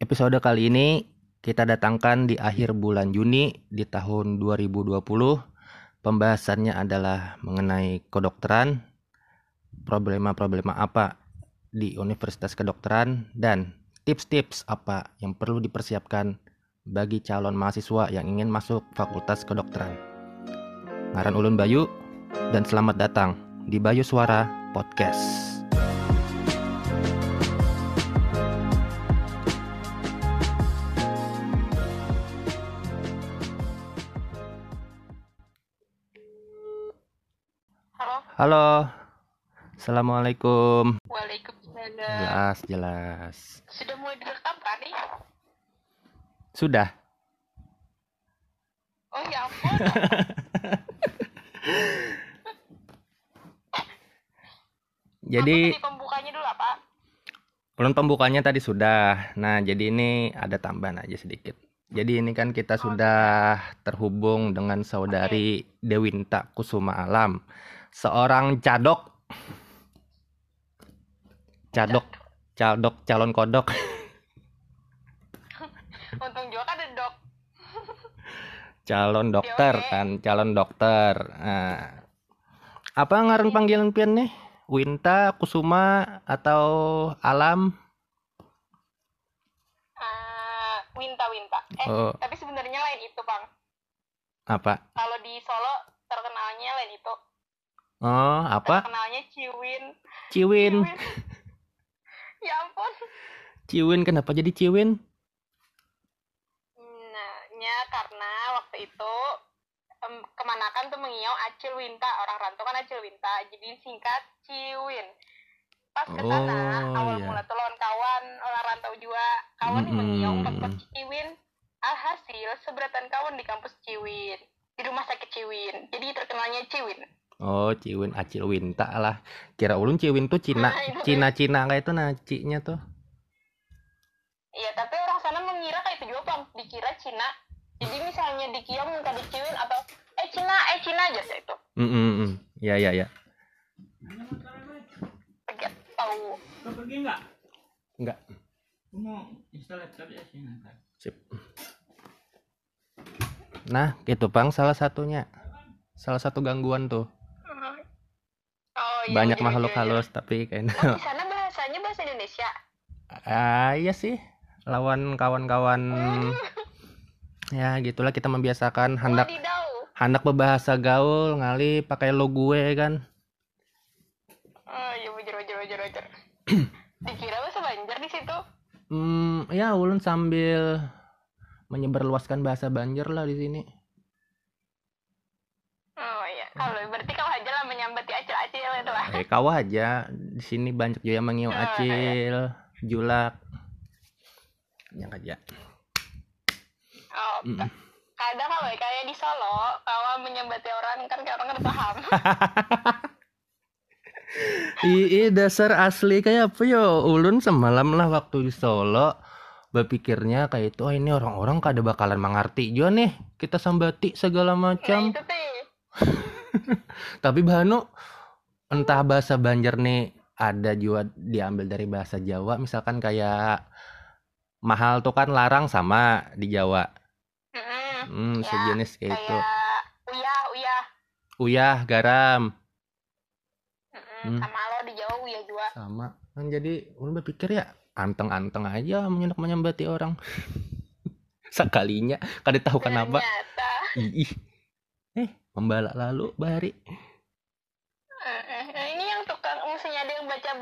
Episode kali ini kita datangkan di akhir bulan Juni di tahun 2020. Pembahasannya adalah mengenai kedokteran, problema-problema apa di Universitas Kedokteran dan tips-tips apa yang perlu dipersiapkan bagi calon mahasiswa yang ingin masuk Fakultas Kedokteran. Ngaran Ulun Bayu dan selamat datang di Bayu Suara Podcast. Halo. Assalamualaikum. Waalaikumsalam. Jelas, jelas. Sudah mulai direkam kan nih? Sudah. Oh ya ampun. Jadi pembukanya dulu apa? Belum pembukanya tadi sudah. Nah, jadi ini ada tambahan aja sedikit. Jadi ini kan kita sudah terhubung dengan saudari Dewinta Kusuma Alam, seorang cadok, cadok, cadok calon kodok. Untung juga kan ada dok. calon dokter oke. kan, calon dokter. Nah, apa ngaran panggilan pian nih? Winta, Kusuma atau Alam? Ah, Winta Winta. Eh, Oh, tapi sebenarnya lain itu, Bang. apa? Kalau di Solo. Oh, apa? Terkenalnya Ciwin. Ciwin. ya ampun. Ciwin kenapa jadi Ciwin? Nah, nya karena waktu itu em, kemanakan tuh mengiau Acil Winta orang rantau kan Acil Winta jadi singkat Ciwin pas ke sana Oh, awal iya. mula tuh lawan kawan orang rantau juga kawan di mengiau Mm-mm. kampus Ciwin alhasil seberatan kawan di kampus Ciwin di rumah sakit Ciwin jadi terkenalnya Ciwin Oh, Ciwin Acil Winta lah. Kira ulun Ciwin tuh Cina, Nah, itu Cina-Cina kayak itu nacinya tuh. iya tapi orang sana mengira kayak itu juga bang dikira Cina jadi misalnya di Kiong minta di Ciwin atau eh Cina eh Cina aja sih itu Mm -mm -mm. Ya ya ya. Kayak tahu Kau pergi enggak? Enggak. Aku mau install laptop ya sih nanti. Sip. Nah, gitu Bang salah satunya. Salah satu gangguan tuh. Oh, iya, Banyak iya, makhluk iya, iya. halus tapi kayaknya Oh, di sana bahasanya bahasa Indonesia. ah iya sih. Lawan kawan-kawan ya gitulah kita membiasakan hendak Wadidaw. hendak berbahasa gaul ngali pakai lo gue kan. Oh, iya wajar wajar wajar wajar. Dikira bahasa Banjar di situ. Hmm, ya ulun sambil menyebarluaskan bahasa Banjar lah di sini. Oh iya, kalau berarti kau aja di sini banyak juga yang Oh, acil, julak. Yang aja. Oh, Mm. kadang kalau kayak di Solo, kalau menyambati orang kan kayak orang nggak paham. Iya dasar asli kayak apa yo ulun semalam lah waktu di Solo berpikirnya kayak itu oh ini orang-orang kada bakalan mengerti juga nih kita sambati segala Nah macam itu sih. tapi bahano entah bahasa Banjar nih ada juga diambil dari bahasa Jawa misalkan kayak mahal tuh kan larang sama di Jawa Mm-mm. hmm Ya, sejenis kayak itu Kayak uyah uyah. uyah garam Mm-mm. Hmm. Sama lo di Jawa uyah juga. sama kan jadi ulun berpikir ya anteng-anteng aja menyendak menyambati orang sekalinya kada tahu kenapa Ternyata. ih eh pembalak lalu bari ini yang tukang misalnya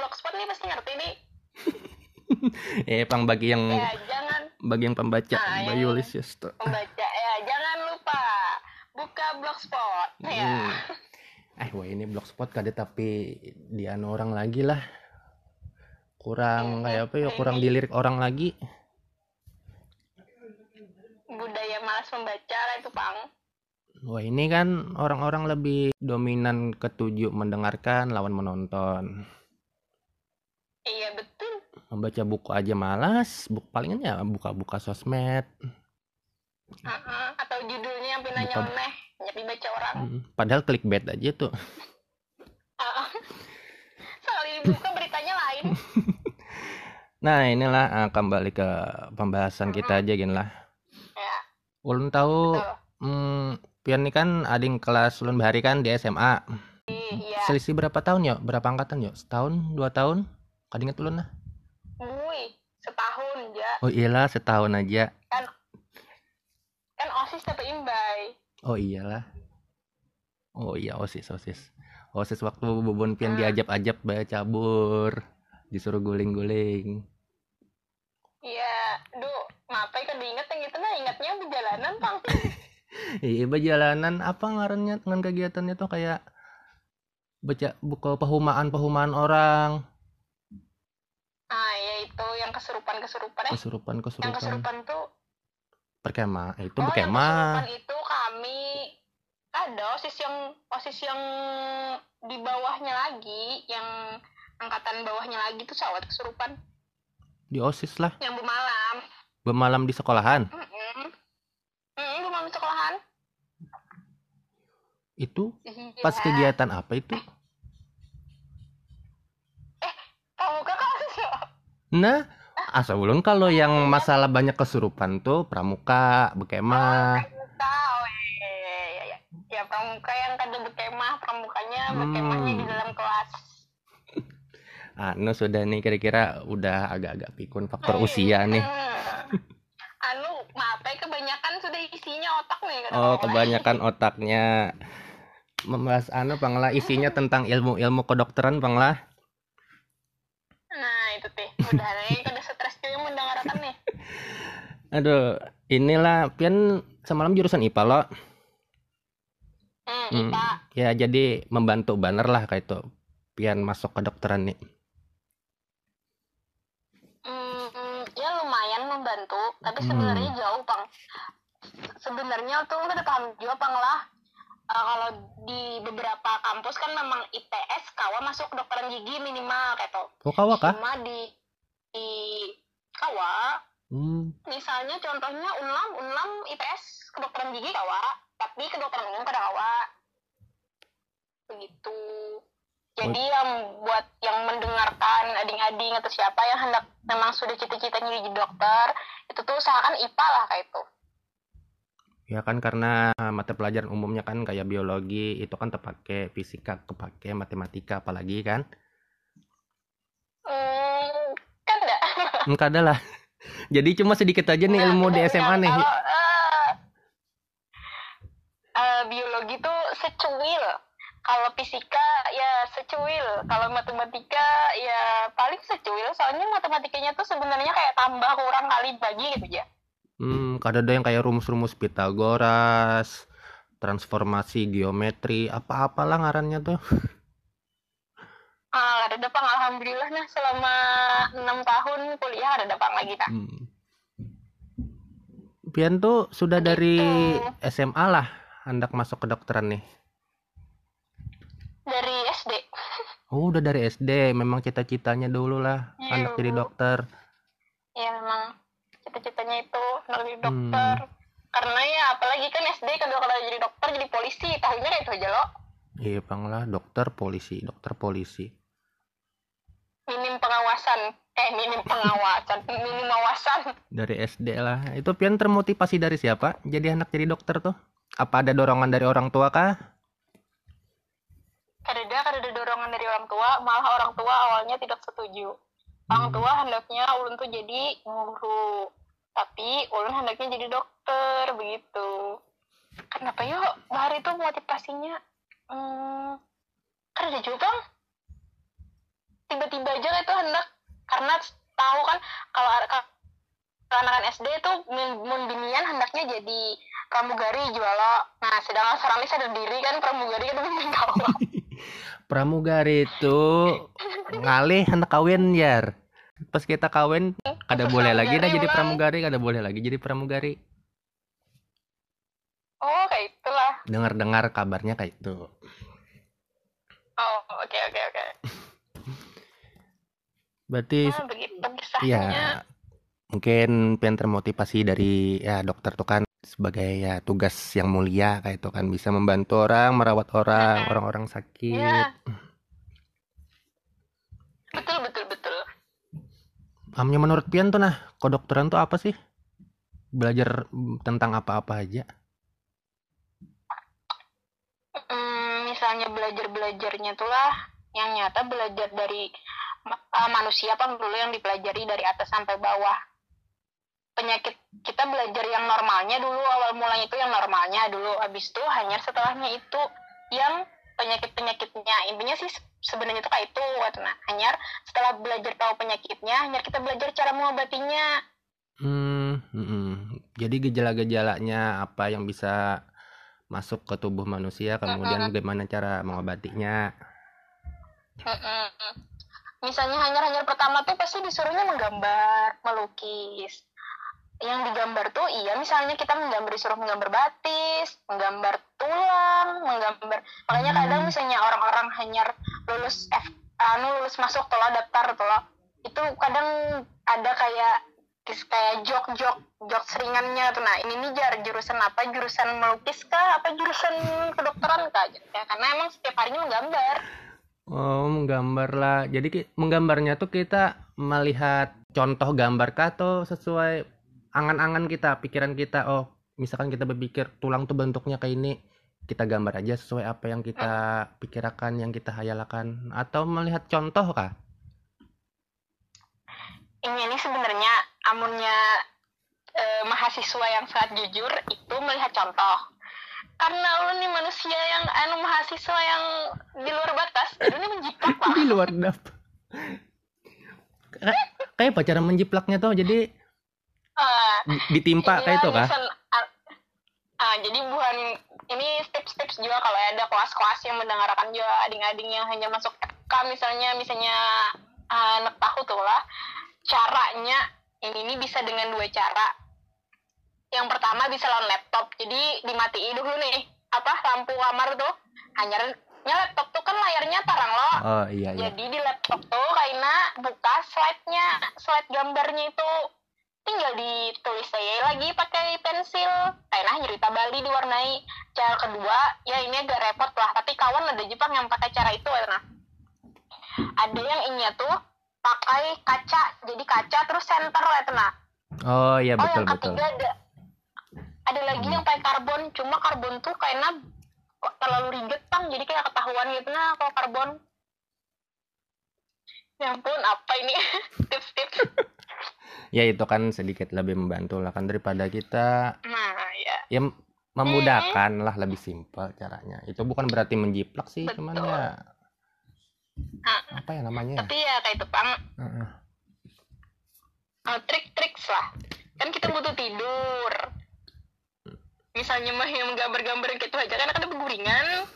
blogspot nih pasti ngerti nih. eh pang bagi yang Ya jangan bagi yang pembaca Ah, yang- Bayu Lisius tuh membaca ya jangan lupa buka blogspot ya. Hmm. eh wah ini blogspot kada tapi dia orang lagi lah kurang Hmm, kayak apa ya kurang dilirik orang lagi Budaya malas membaca lah itu pang. wah ini kan orang-orang lebih dominan ketujuh mendengarkan lawan menonton Iya betul. membaca buku aja malas buku palingan ya buka-buka sosmed Uh-uh. Atau judulnya yang Buka- nyeleneh, nyepi baca orang. Padahal clickbait aja tuh. Sekali dibuka beritanya lain. Nah, inilah ah, kembali ke pembahasan kita aja gini lah. Ya, Ulun tahu betul. hmm, Pian ini kan ading kelas Ulun Bahari kan di SMA. Iya. Selisih berapa tahun ya? Berapa angkatan ya? Setahun, dua tahun? Kadinget Ulun lah. Wih, setahun ya. Oh iyalah setahun aja. Kan OSIS dapat imbay. Oh iyalah. Oh iya osis osis. Osis waktu bubun pian diajak-ajak bayar cabur, disuruh guling-guling. Iya, duh, ngapain kan diinget yang gitu nah, ingatnya perjalanan, Bang. Iya jalanan apa ngarannya dengan kegiatannya tuh kayak baca buku pehumaan-pehumaan orang, Ah, ya yang kesurupan-kesurupan eh. kesurupan Yang kesurupan, kesurupan tuh berkemah. Eh, itu Oh, yang berkemah. kesurupan itu kami ada osis yang osis yang di bawahnya lagi, yang angkatan bawahnya lagi tuh sawat kesurupan Di osis lah, yang bermalam. bermalam di sekolahan. Mm-mm. Mm, bermalam di sekolahan. Itu Iya. pas kegiatan apa itu? Kamu kakak ya? Nah, asal ulun kalau yang masalah banyak kesurupan tuh pramuka, berkemah. Pramuka, oh iya, iya, iya, iya. Ya pramuka yang kada berkemah, pramukanya Hmm. berkemahnya di dalam kelas. Anu sudah nih kira-kira udah agak-agak pikun faktor usia nih. Anu, maaf ya kebanyakan sudah isinya otak nih. Oh, kebanyakan otaknya membahas anu panglah isinya tentang ilmu-ilmu kedokteran panglah. Nah, itu teh. Udah nih, kada stres juga mendengarkan nih. Aduh, inilah pian semalam jurusan IPA lo. Hmm, Hmm. IPA. Ya jadi membantu banner lah kayak itu. Pian masuk kedokteran nih. Hmm, ya lumayan membantu, tapi Hmm. sebenarnya jauh, Bang. Sebenarnya tuh udah paham juga, Bang lah. Eh, kalau di beberapa kampus kan memang IPS kawa masuk kedokteran gigi minimal kayak tuh. Oh kawa kah? Cuma di di kawa Hmm. misalnya contohnya unlam unlam IPS kedokteran gigi kawa tapi kedokteran umum kada kawa begitu jadi yang buat yang mendengarkan ading-ading atau siapa yang hendak memang sudah cita-citanya jadi dokter itu tuh usahakan IPA lah kayak itu Ya kan karena mata pelajaran umumnya kan kayak biologi itu kan terpakai, fisika kepake, matematika apalagi kan. hmm, kan enggak Enggak ada lah. Jadi cuma sedikit aja nih ilmu di SMA nih. Kalau, eh, eh, biologi tuh secuil. Kalau fisika ya secuil. Kalau matematika ya paling secuil. Soalnya matematikanya tuh sebenarnya kayak tambah kurang kali bagi gitu ya. Hmm, kadang ada yang kayak rumus-rumus Pitagoras, transformasi geometri, apa-apalah ngarannya tuh. Ah, ada dapang alhamdulillah nah selama enam tahun kuliah ada dapang lagi nah. Hmm. Pian tuh sudah dari SMA lah hendak masuk kedokteran nih. Dari SD. Oh, udah dari SD, memang cita-citanya dulu lah Iya, hendak jadi dokter. Ya memang cita-citanya itu hendak jadi Hmm. dokter. Karena ya apalagi kan SD kan kalau jadi dokter jadi polisi tahunya itu aja loh. Iya, bang lah, dokter polisi, dokter polisi. Minim pengawasan. Eh minim pengawasan. Minim awasan Dari SD lah. Itu Pian termotivasi dari siapa? Jadi anak jadi dokter tuh? Apa ada dorongan dari orang tua kah? kadada kadada dorongan dari orang tua. Malah orang tua awalnya tidak setuju. Orang tua hendaknya ulun tuh jadi guru. Tapi ulun hendaknya jadi dokter begitu. Kenapa yuk? Bahari itu motivasinya hmm, kada juga tiba-tiba aja itu hendak karena tahu kan kalau ada- kalau anak SD itu membinian hendaknya jadi pramugari juala nah sedangkan sekarang ini sadar diri kan pramugari kan kawa Pramugari itu ngalih hendak kawin jar. Pas kita kawin kada boleh lagi dah pramugari jadi pramugari, kada boleh lagi jadi pramugari. oh kayak itulah Dengar-dengar kabarnya kayak itu. oh oke oke oke Berarti nah, begitu kisahnya ya mungkin Pian termotivasi dari ya dokter tuh kan sebagai ya tugas yang mulia kayak itu kan bisa membantu orang, merawat orang, orang-orang sakit. Iya. betul betul betul Amnya menurut Pian tuh nah, kedokteran tuh apa sih? Belajar mm, tentang apa-apa aja. Hmm, misalnya belajar-belajarnya tuh lah yang nyata belajar dari uh, manusia apa dulu yang dipelajari dari atas sampai bawah. Penyakit kita belajar yang normalnya dulu awal mulanya itu yang normalnya dulu habis itu hanya setelahnya itu yang penyakit-penyakitnya intinya sih se- sebenarnya itu kayak itu kata nah hanyar setelah belajar tahu penyakitnya hanyar kita belajar cara mengobatinya Hmm, mm-mm. Jadi gejala-gejalanya apa yang bisa masuk ke tubuh manusia, kemudian bagaimana cara mengobatinya. Misalnya hanyar-hanyar pertama tuh pasti disuruhnya menggambar, melukis. Yang digambar tuh iya misalnya kita menggambar disuruh menggambar batis, menggambar tulang, menggambar. Makanya kadang misalnya orang-orang hanyar lulus F anu lulus masuk tuh lah, daftar tuh lah. Itu kadang ada kayak kayak jok-jok jok seringannya tuh nah ini nih jar jurusan apa jurusan melukis kah apa jurusan kedokteran kah gitu ya karena emang setiap harinya menggambar Oh, menggambar lah. Jadi menggambarnya tuh kita melihat contoh gambar kah atau sesuai angan-angan kita, pikiran kita. Oh, misalkan kita berpikir tulang tuh bentuknya kayak ini, kita gambar aja sesuai apa yang kita pikirkan, yang kita hayalkan. Atau melihat contoh kah? ini ini sebenarnya amunnya eh, mahasiswa yang sangat jujur itu melihat contoh karena lu nih manusia yang anu mahasiswa yang di luar batas jadi ini menjiplak lah Di luar dap. Kayak- cara menjiplaknya tuh? Jadi di- ditimpa kayak itu kah? ah, ah, jadi bukan ini tips-tips juga kalau ada kelas-kelas yang mendengarkan juga ading-ading yang hanya masuk FK misalnya misalnya ah, anak tahu tuh lah caranya ini ini bisa dengan dua cara yang pertama bisa lawan laptop jadi dimatiin dulu nih apa lampu kamar tuh hanya laptop tuh kan layarnya tarang lo Oh iya iya. jadi di laptop tuh Kaina buka slide-nya, slide gambarnya itu tinggal ditulis saya lagi pakai pensil. Kaina cerita Bali diwarnai. Cara kedua, ya ini agak repot lah, tapi kawan ada Jepang yang pakai cara itu nah. Ada yang ini tuh pakai kaca, jadi kaca terus center lah nah. Oh iya Oh betul yang betul. ketiga ada ada lagi yang pakai karbon, cuma karbon tuh kayaknya kok terlalu ribet tang, jadi kayak ketahuan gitu nah kalau karbon. Ya ampun, apa ini tips-tips? Ya itu kan sedikit lebih membantu lah kan daripada kita Nah, ya. ya memudahkan lah lebih simpel caranya. Itu bukan berarti menjiplak sih, cuman Betul. ya Ah, apa ya namanya? tapi ya kayak itu pang Heeh. eh, trik-trik lah. Kan kita butuh tidur. Misalnya mah yang gambar-gambar gitu aja kan ada berguringan.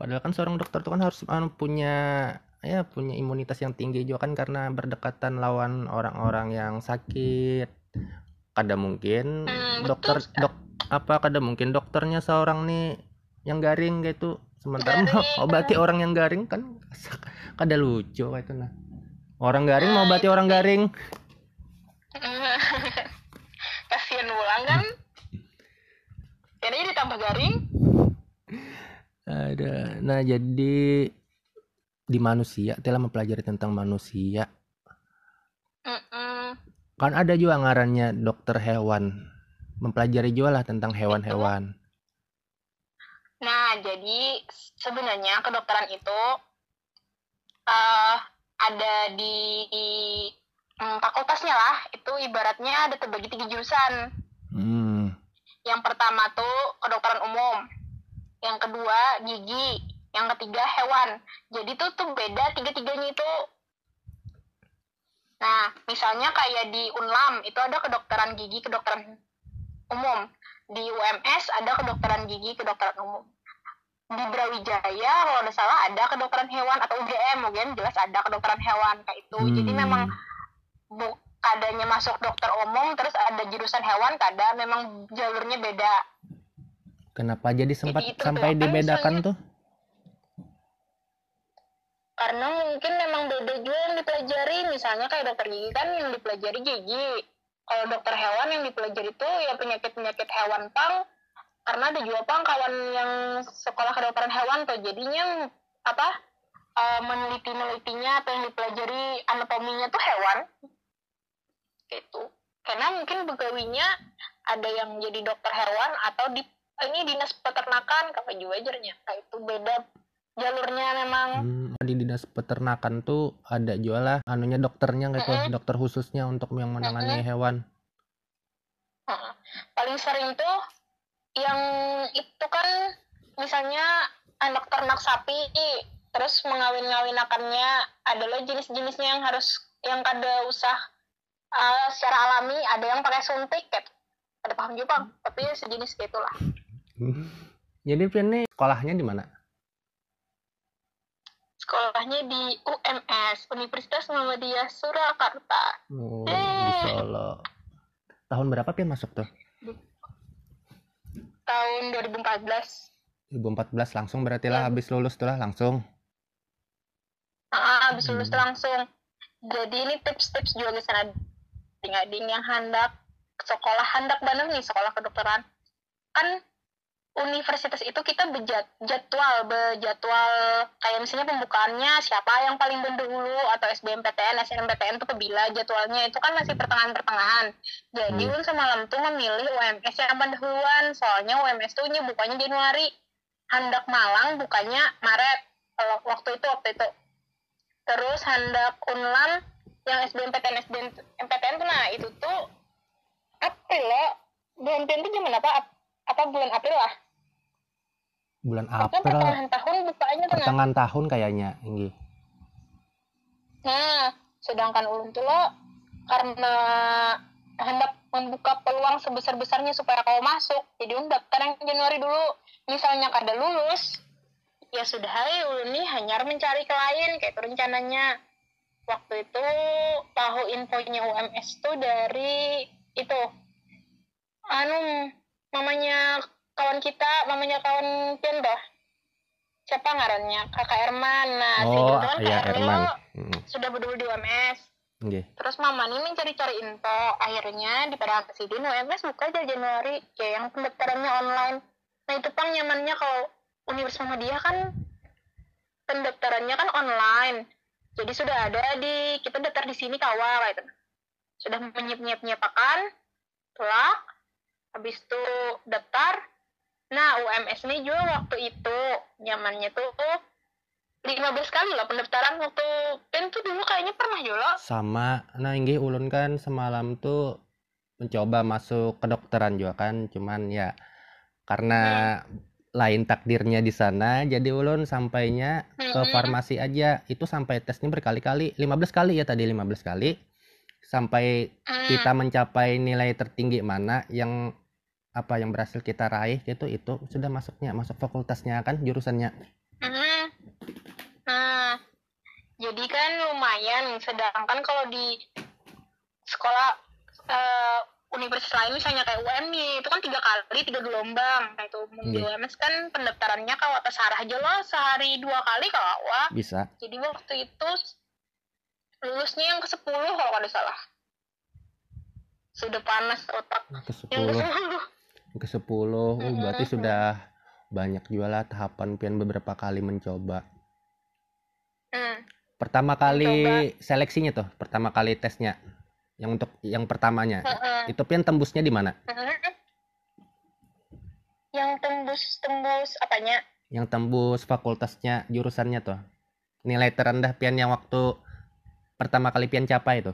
Padahal kan seorang dokter tuh kan harus anu, punya ya punya imunitas yang tinggi juga kan karena berdekatan lawan orang-orang yang sakit. Kadang mungkin Hmm, dokter betul, dok apa kadang mungkin dokternya seorang nih yang garing gitu. Sementara mau Garing. obati orang yang garing kan kada lucu kayak itu nah. Orang garing mau obati itu orang garing. Kasian ulang kan? Jadi ditambah garing. Ada. Nah, jadi di manusia telah mempelajari tentang manusia. Mm-mm. Kan ada juga ngarannya dokter hewan. Mempelajari juga lah tentang hewan-hewan. Nah, jadi sebenarnya kedokteran itu eh ada di, di mm, fakultasnya lah. Itu ibaratnya ada terbagi tiga jurusan. Hmm. Yang pertama tuh kedokteran umum. Yang kedua gigi. Yang ketiga hewan. Jadi tuh tuh beda tiga-tiganya itu. Nah, misalnya kayak di Unlam itu ada kedokteran gigi, kedokteran umum. Di UMS ada kedokteran gigi, kedokteran umum. Di Brawijaya kalau ada salah ada kedokteran hewan atau UGM, UGM jelas ada kedokteran hewan kayak itu. Jadi Hmm. memang bu kadanya masuk dokter umum terus ada jurusan hewan kada memang jalurnya beda Kenapa jadi sempat itu sampai kan dibedakan misalnya- tuh? karena mungkin memang beda juga yang dipelajari. Misalnya kayak dokter gigi kan yang dipelajari gigi. Kalau dokter hewan yang dipelajari itu ya penyakit penyakit hewan pang. Karena ada juga pang kawan yang sekolah kedokteran hewan tuh. Jadinya apa meneliti menelitinya atau yang dipelajari anatominya tuh hewan. Gitu. Karena mungkin begawinya ada yang jadi dokter hewan atau di ini dinas peternakan kakak juga ajarnya kayak itu beda jalurnya memang Hmm, di dinas peternakan tuh ada jualah anunya dokternya gitu, Mm-mm. dokter khususnya untuk yang menangani hewan. Heeh. paling sering tuh yang itu kan misalnya anak ternak sapi terus mengawin-ngawinakannya adalah jenis-jenisnya yang harus yang kada usah uh, secara alami ada yang pakai suntik kayak ada paham juga Bang. tapi sejenis kayak itulah Jadi Pian nih sekolahnya di mana? sekolahnya di UMS Universitas Muhammadiyah Surakarta Oh, di Eh. Solo. Tahun berapa Pian masuk tuh? tahun 2014 2014 langsung berarti lah Ya. habis lulus tuh lah langsung. Ah, habis lulus Hmm. langsung. Jadi ini tips-tips juga ke sana ading-ading yang hendak sekolah hendak banget nih sekolah kedokteran. Kan universitas itu kita bejat jadwal bejadwal kayak misalnya pembukaannya siapa yang paling dulu atau SBMPTN, SNMPTN itu kebila jadwalnya itu kan masih pertengahan-pertengahan. Jadi Hmm. Semalam tuh memilih UMS yang pendahuluan soalnya UMS tuh bukanya Januari. Hendak Malang bukanya Maret kalau waktu itu waktu itu terus hendak unlan yang SBMPTN SBMPTN tuh nah itu tuh April ya April itu zaman apa Ap- apa bulan April lah? Bulan April, pertengahan tahun bukanya pertengahan tahun kayaknya, Inggi. nah sedangkan ulun tuh lo karena hendak membuka peluang sebesar-besarnya supaya kau masuk jadi ulun daftar yang Januari dulu. Misalnya kada lulus ya sudah hai ulun nih hanya mencari klien kayak itu rencananya. Waktu itu tahu infonya UMS tuh dari itu anu mamanya kawan kita mamanya kawan Pian dah siapa ngarannya kakak Erman nah si Oh, Dudon, iya Kak Erman. Hmm, sudah berdua di UMS Inggi. Terus mama nih mencari-cari info. Akhirnya di presiden UMS buka aja Januari. Kayak yang pendaftarannya online. Nah itu pang nyamannya kalau Universitas Muhammadiyah kan pendaftarannya kan online. Jadi sudah ada di kita daftar di sini kawal gitu. Sudah menyiap-nyiap-nyiapakan, telak, habis itu daftar. Nah UMS ini juga waktu itu nyamannya tuh 15 kali lah pendaftaran waktu Pen tuh dulu kayaknya pernah juga Sama, nah Inggi ulun kan semalam tuh mencoba masuk kedokteran juga kan, cuman ya karena lain takdirnya di sana, jadi ulun sampainya ke Mm-mm. farmasi aja. Itu sampai tesnya berkali-kali, 15 kali ya tadi 15 kali. Sampai Hmm. kita mencapai nilai tertinggi mana yang apa yang berhasil kita raih gitu itu sudah masuknya masuk fakultasnya kan jurusannya Mhm. Nah, jadi kan lumayan. Sedangkan kalau di sekolah eh, universitas lain misalnya kayak UMY itu kan tiga kali tiga gelombang itu di Iya. UMS kan pendaftarannya kalau atas sarah aja loh sehari dua kali kalau bisa jadi waktu itu lulusnya yang ke 10 kalau ada salah. Sudah panas otak. Ke yang ke 10 10 ke 10 oh, berarti sudah banyak juga lah tahapan pian beberapa kali mencoba. Hmm. pertama kali seleksinya tuh pertama kali tesnya. Yang untuk yang pertamanya. Heeh. itu pian tembusnya di mana? Mhm. yang tembus tembus apanya? Yang tembus fakultasnya jurusannya tuh. Nilai terendah pian yang waktu pertama kali pian capai tuh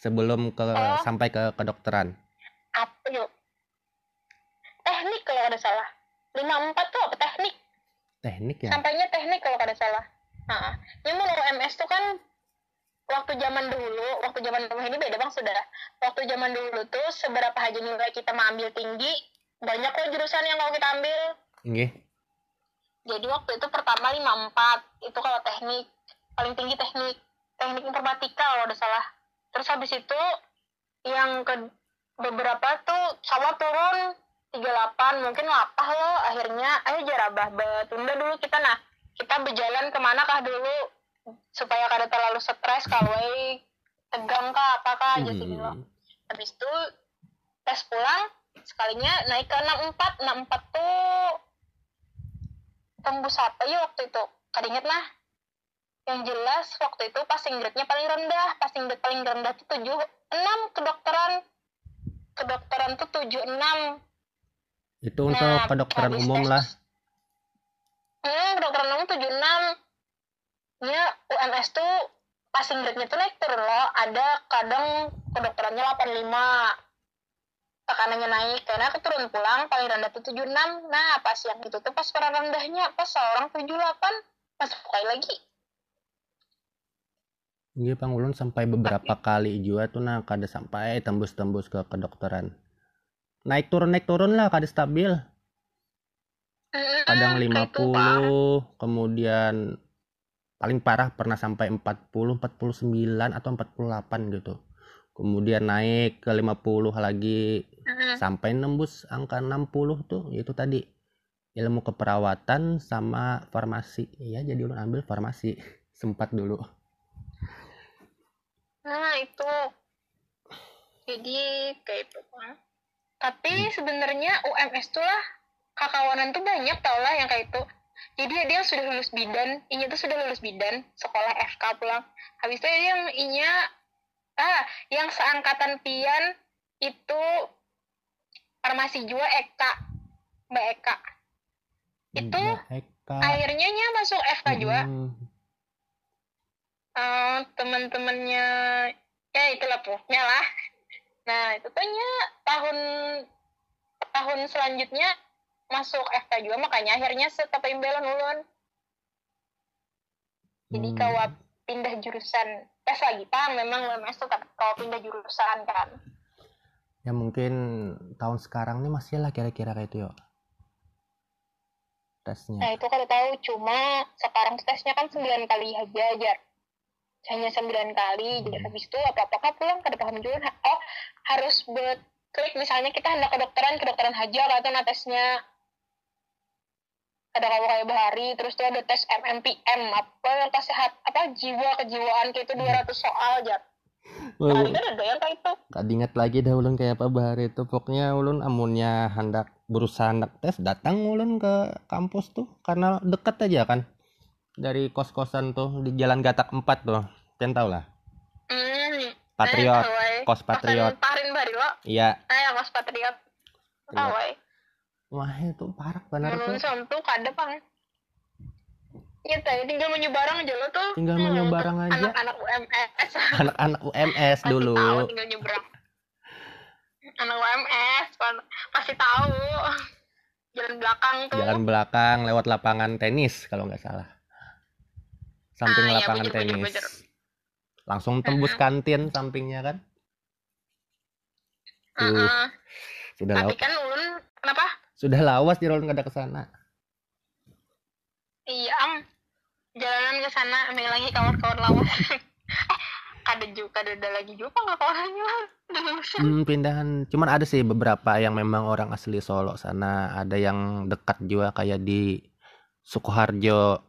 sebelum ke Oh. sampai ke kedokteran. Apa yuk. Teknik kalau ada salah. 54 tuh apa teknik? Teknik ya? Sampainya teknik kalau ada salah. Nah yang mau MS tuh kan waktu zaman dulu waktu zaman dulu ini beda bang saudara. Waktu zaman dulu tuh seberapa aja nilai kita mau ambil tinggi banyak kok jurusan yang mau kita ambil. Nggih. jadi waktu itu pertama 54 itu kalau teknik paling tinggi teknik teknik informatika kalau ada salah. Terus habis itu yang ke beberapa tuh sama turun 38 mungkin lapah lo akhirnya. Ayo jarabah betunda dulu kita. Nah kita berjalan ke mana kah dulu supaya kada terlalu stres kalau tegang kah apakah aja sih lo Hmm. habis itu tes pulang sekalinya naik ke 64 64 tuh tembus apa ya waktu itu? Kada inget lah yang jelas waktu itu passing grade-nya paling rendah. Passing grade paling rendah tuh 7 enam kedokteran. Kedokteran tuh tujuh enam. Itu untuk Nah, kedokteran umum tes- lah. hmm kedokteran umum tujuh enam. Ya UMS tuh passing grade-nya tuh naik turun loh. Ada kadang kedokterannya 85 tekanannya naik karena aku turun pulang paling rendah tuh 76 nah pas yang itu tuh pas para rendahnya pas seorang 78 masuk sekali lagi Iya Bang Ulun sampai beberapa kali juga tuh nah kada sampai tembus-tembus ke kedokteran. Naik turun naik turun lah kada stabil. Kadang kayak 50, itu, Pak. kemudian paling parah pernah sampai 40, 49 atau 48 gitu. Kemudian naik ke 50 lagi Mm-mm. sampai nembus angka 60 tuh itu tadi ilmu keperawatan sama farmasi. Iya jadi ulun ambil farmasi sempat dulu. Nah itu jadi kayak itu Pak. Tapi Hmm. sebenarnya UMS tuh lah kakawanan tuh banyak tau lah yang kayak itu. Jadi dia sudah lulus bidan, inya tuh sudah lulus bidan, sekolah FK pulang. Habis itu dia yang inya ah yang seangkatan pian itu farmasi juga Eka, Mbak Eka. Itu Mbak Eka. akhirnya nya masuk FK juga. Eh, teman-temannya ya itulah pokoknya lah nah itu tanya tahun tahun selanjutnya masuk FK juga makanya akhirnya setapa imbelan ulun jadi Hmm. kalau pindah jurusan tes lagi pang memang UMS tetap kalau pindah jurusan kan Ya mungkin tahun sekarang nih masih lah kira-kira kayak itu ya. Tesnya. nah itu kada tahu cuma sekarang tesnya kan 9 kali aja aja hanya 9 kali jadi habis itu apa apakah pulang kada paham juga. Oh harus buat klik misalnya kita hendak kedokteran kedokteran haja atau nah tesnya ada kamu kayak bahari terus tuh ada tes MMPM apa yang kesehat apa jiwa kejiwaan kayak itu 200 soal aja kali kan ada yang kayak itu. Gak ingat lagi dah ulun kayak apa bahari itu. Pokoknya ulun amunnya hendak berusaha hendak tes datang ulun ke kampus tuh karena deket aja kan dari kos-kosan tuh di Jalan Gatak 4 tuh. Kalian tau lah. hmm Patriot, eh, kos Patriot. Kosan Parin bari lo Iya. eh kos Patriot awai Wah itu parah benar Menurut tuh. tuh kada pang. Iya tadi tinggal menyebarang aja lo tuh. Tinggal Hmm, menyebarang aja. Anak-anak UMS Anak-anak UMS dulu. tahu tinggal nyebrang. Anak UMS pasti tahu. Jalan belakang tuh. Jalan belakang lewat lapangan tenis kalau nggak salah. Samping Ah, iya, lapangan bujur, bujur, tenis. bujur. Langsung tembus kantin sampingnya kan. Tuh, Heeh. sudah Tapi lawas, kan ulun kenapa? sudah lawas di nggak ada ke sana. Iya am. Jalanan ke sana ambil lagi kawan-kawan lawas. eh, kada juga kada ada lagi juga nggak kawannya. Hmm, pindahan. Cuman ada sih beberapa yang memang orang asli Solo sana. Ada yang dekat juga kayak di Sukoharjo.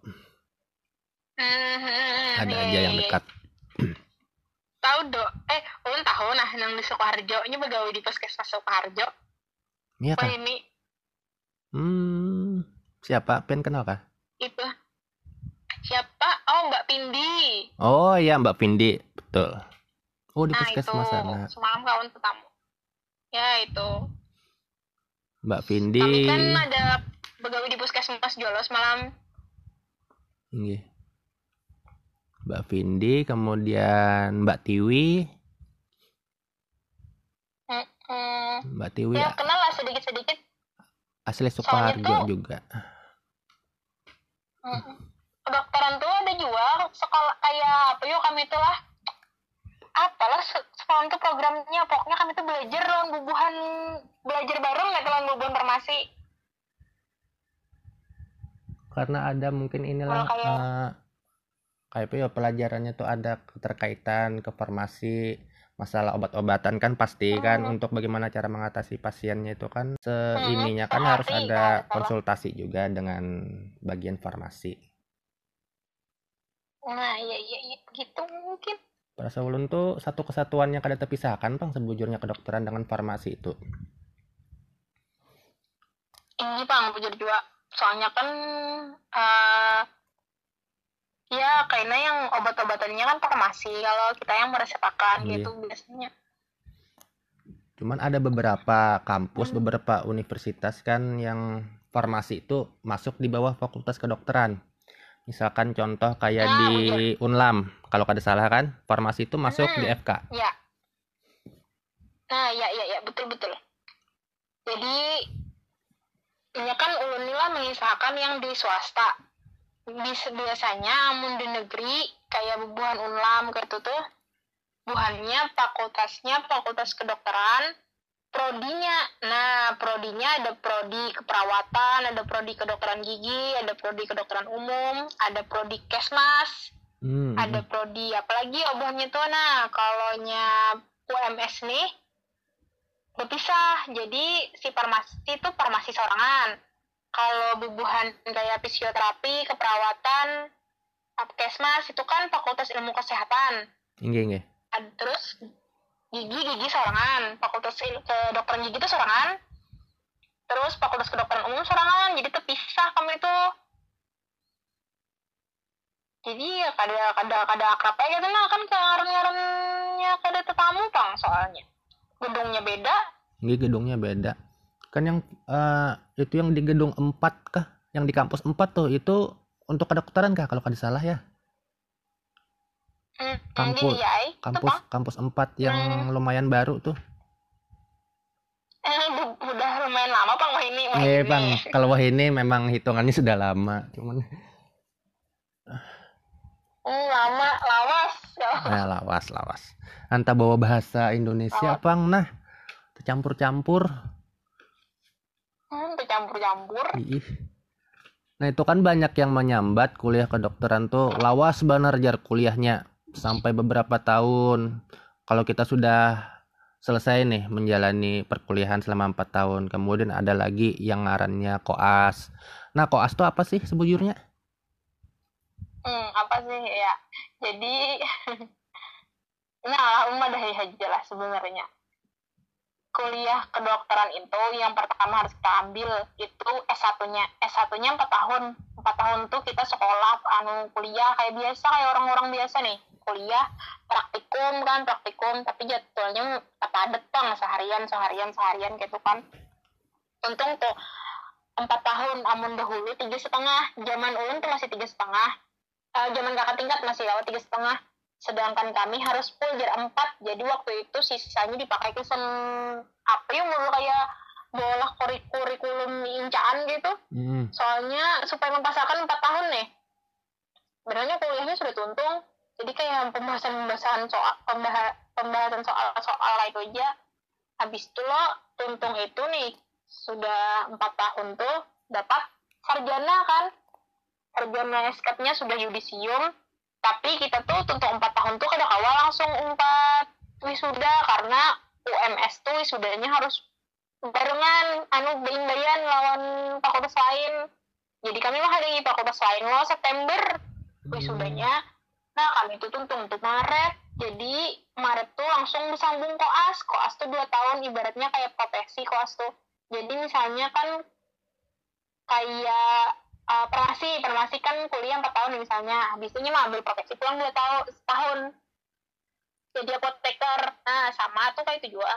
Ada aja yang dekat. tahu dok eh ulun tahu nah yang di Sukoharjo ini begawe di puskesmas Sukoharjo Iya kah? ini Hmm, siapa? Pen kenal kah? itu siapa oh Mbak Pindi Oh iya Mbak Pindi, betul. Oh di nah itu puskesmas sana. semalam kawan tetamu ya itu Mbak Pindi. kami kan ada begawe di puskesmas Jolos malam Iya. Mbak Vindi, kemudian Mbak Tiwi, Mbak Tiwi ya kenal lah sedikit sedikit asli Sukoharjo tuh- juga. kedokteran tuh ada juga sekolah kayak apa yuk kami itu lah. Apalah se- sekolah itu programnya pokoknya kami tuh belajar lawan bubuhan belajar bareng nggak lawan bubuhan farmasi. Karena ada mungkin inilah kayak- kayak apa ya pelajarannya tuh ada keterkaitan ke farmasi, masalah obat-obatan kan pasti kan Hmm. untuk bagaimana cara mengatasi pasiennya itu kan Hmm, seininya kan sehari harus ada konsultasi juga dengan bagian farmasi. nah iya iya iya gitu mungkin Perasa ulun tuh satu kesatuan yang kada terpisahkan bang sebujurnya kedokteran dengan farmasi itu. ini bang bujur juga soalnya kan eh ya kayaknya yang obat-obatannya kan farmasi kalau kita yang meresepkan Iya. gitu biasanya Cuman ada beberapa kampus, beberapa universitas kan yang farmasi itu masuk di bawah fakultas kedokteran. Misalkan contoh kayak Ah, di Unlam, kalau kada salah kan, farmasi itu masuk di Hmm. FK. Ya. Nah, ya, ya, ya, betul, betul. Jadi, ini kan lah mengisahkan yang di swasta. Biasanya, amun di negeri, kayak bubuhan unlam, kayak itu tuh, buhannya fakultasnya fakultas kedokteran, prodinya. Nah, prodinya ada prodi keperawatan, ada prodi kedokteran gigi, ada prodi kedokteran umum, ada prodi kesmas, Hmm. ada prodi apalagi obatnya tuh nah kalau UMS nih berpisah jadi si farmasi itu farmasi sorangan kalau bubuhan kayak fisioterapi keperawatan apkesmas itu kan fakultas ilmu kesehatan. Inggih. Ad- terus gigi gigi sorangan. Fakultas kedokteran gigi itu sorangan. Terus fakultas kedokteran umum sorangan jadi terpisah kami itu. Jadi ya kada kada kada akrab aja gitu nah kan ngaran ngarannya kada tetamu bang soalnya. Gedungnya beda. Inggih gedungnya beda. Kan yang eh, itu yang di gedung 4 kah? Yang di kampus 4 tuh itu untuk kedokteran kah kalau kada salah ya? hmm, Kampus- ya Kampus kampus 4 yang Hmm. lumayan baru tuh. eh, udah lumayan lama bang wah ini wah Eh ini. bang, kalau wah ini memang hitungannya sudah lama, cuman Hmm, lama lawas eh, lawas lawas. Anta bawa bahasa Indonesia bang, nah tercampur-campur. Hmm, bercampur-campur. Nah itu kan banyak yang menyambat kuliah kedokteran tuh lawas banar jar kuliahnya sampai beberapa tahun. Kalau kita sudah selesai nih menjalani perkuliahan selama empat tahun, kemudian ada lagi yang ngarannya koas. Nah koas tuh apa sih sebujurnya? Hmm, apa sih ya? Jadi, nah, umah dah aja lah sebenarnya. Kuliah kedokteran itu yang pertama harus kita ambil itu S1-nya. S1-nya 4 tahun. 4 tahun tuh kita sekolah, anu kuliah kayak biasa, kayak orang-orang biasa nih. Kuliah, praktikum kan, praktikum, tapi jadwalnya padat bang, seharian, seharian, seharian gitu kan. Untung tuh empat tahun amun dahulu tiga setengah zaman ulun tuh masih tiga setengah Eh, zaman kakak tingkat masih lewat tiga setengah sedangkan kami harus full jar empat jadi waktu itu sisanya dipakai ke sen apa ya mulu kayak bola kurik- kurikulum incaan gitu. Hmm. soalnya supaya mempasarkan empat tahun nih. Sebenarnya kuliahnya sudah tuntung jadi kayak pembahasan pembahasan soal pembah- pembahasan soal soal itu aja. Habis itu lo tuntung itu nih sudah empat tahun tuh dapat sarjana kan. Sarjana SK-nya sudah yudisium tapi kita tuh tuntung empat tahun tuh kada kawal langsung empat wisuda karena UMS tuh wisudanya harus barengan anu bayan lawan fakultas lain. Jadi kami mah ada di fakultas lain lo September wisudanya. Nah kami tuh tuntung untuk Maret. Jadi Maret tuh langsung disambung koas. Koas tuh dua tahun ibaratnya kayak profesi koas tuh. Jadi misalnya kan kayak uh, farmasi farmasi kan kuliah empat tahun misalnya habis itu mah ambil profesi pulang dua tahun setahun jadi apoteker nah sama tuh kayak itu juga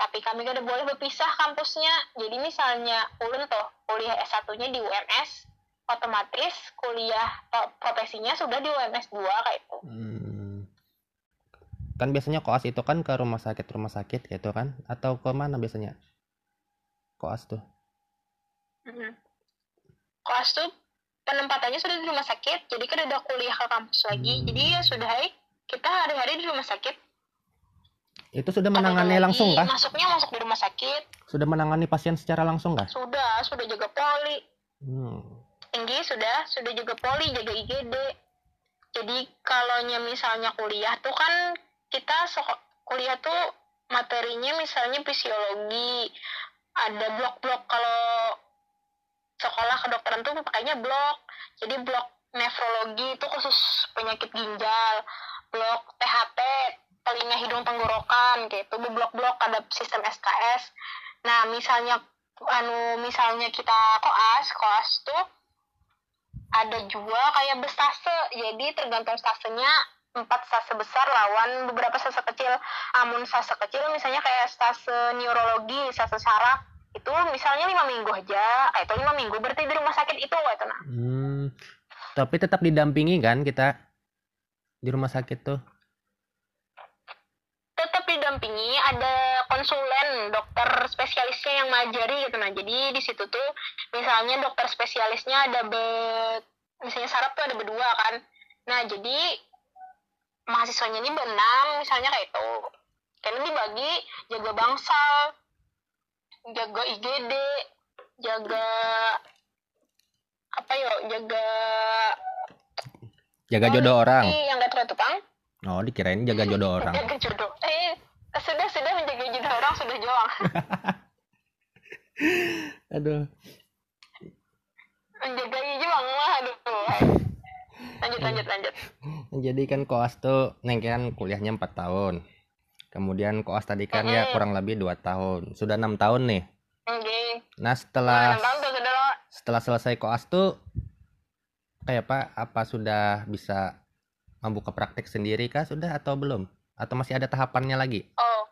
tapi kami gak ada boleh berpisah kampusnya jadi misalnya ulun tuh kuliah S1 nya di UMS otomatis kuliah eh, profesinya sudah di UMS 2 kayak itu Hmm. Kan biasanya koas itu kan ke rumah sakit rumah sakit gitu kan? Atau ke mana biasanya? Koas tuh. Mhm. Kelas tuh penempatannya sudah di rumah sakit, jadi kan ada kuliah ke kampus lagi. Hmm. Jadi ya sudah, kita hari-hari di rumah sakit. Itu sudah menangani lagi, langsung kah? Masuknya masuk di rumah sakit, Sudah menangani pasien secara langsung kah? sudah, sudah jaga poli. Hmm. Tinggi sudah, sudah jaga poli, jaga IGD. Jadi kalau misalnya kuliah tuh kan kita seko- kuliah tuh materinya misalnya fisiologi, ada blok-blok kalau sekolah kedokteran tuh pakainya blok. Jadi blok nefrologi itu khusus penyakit ginjal, blok THT, telinga hidung tenggorokan gitu, blok-blok ada sistem SKS. Nah, misalnya anu misalnya kita koas, koas tuh ada juga kayak bestase. Jadi tergantung stasenya empat stase besar lawan beberapa stase kecil amun stase kecil misalnya kayak stase neurologi stase saraf itu misalnya lima minggu aja kayak itu lima minggu berarti di rumah sakit itu gitu nah Hmm, tapi tetap didampingi kan kita? Di rumah sakit tuh. tetap didampingi ada konsulen dokter spesialisnya yang ngajari gitu nah jadi di situ tuh misalnya dokter spesialisnya ada be misalnya saraf tuh ada berdua kan? Nah jadi mahasiswanya ini berenam misalnya kayak itu. Karena dibagi jaga bangsal jaga IGD jaga apa yo jaga Jaga jodoh orang. Yang gak tukang Oh, dikirain jaga jodoh orang. Jaga jodoh. Eh, sudah sudah menjaga jodoh orang sudah joang. Aduh. Menjaga joang mah aduh. Lanjut lanjut lanjut. Jadi kan koas tuh neng kan kuliahnya 4 tahun. Kemudian koas tadi kan ya Mm-mm. kurang lebih 2 tahun. Sudah enam tahun nih. Oke. Nah, setelah setelah selesai koas tuh kayak apa? Apa sudah bisa membuka praktek sendiri kah sudah atau belum? Atau masih ada tahapannya lagi? Oh.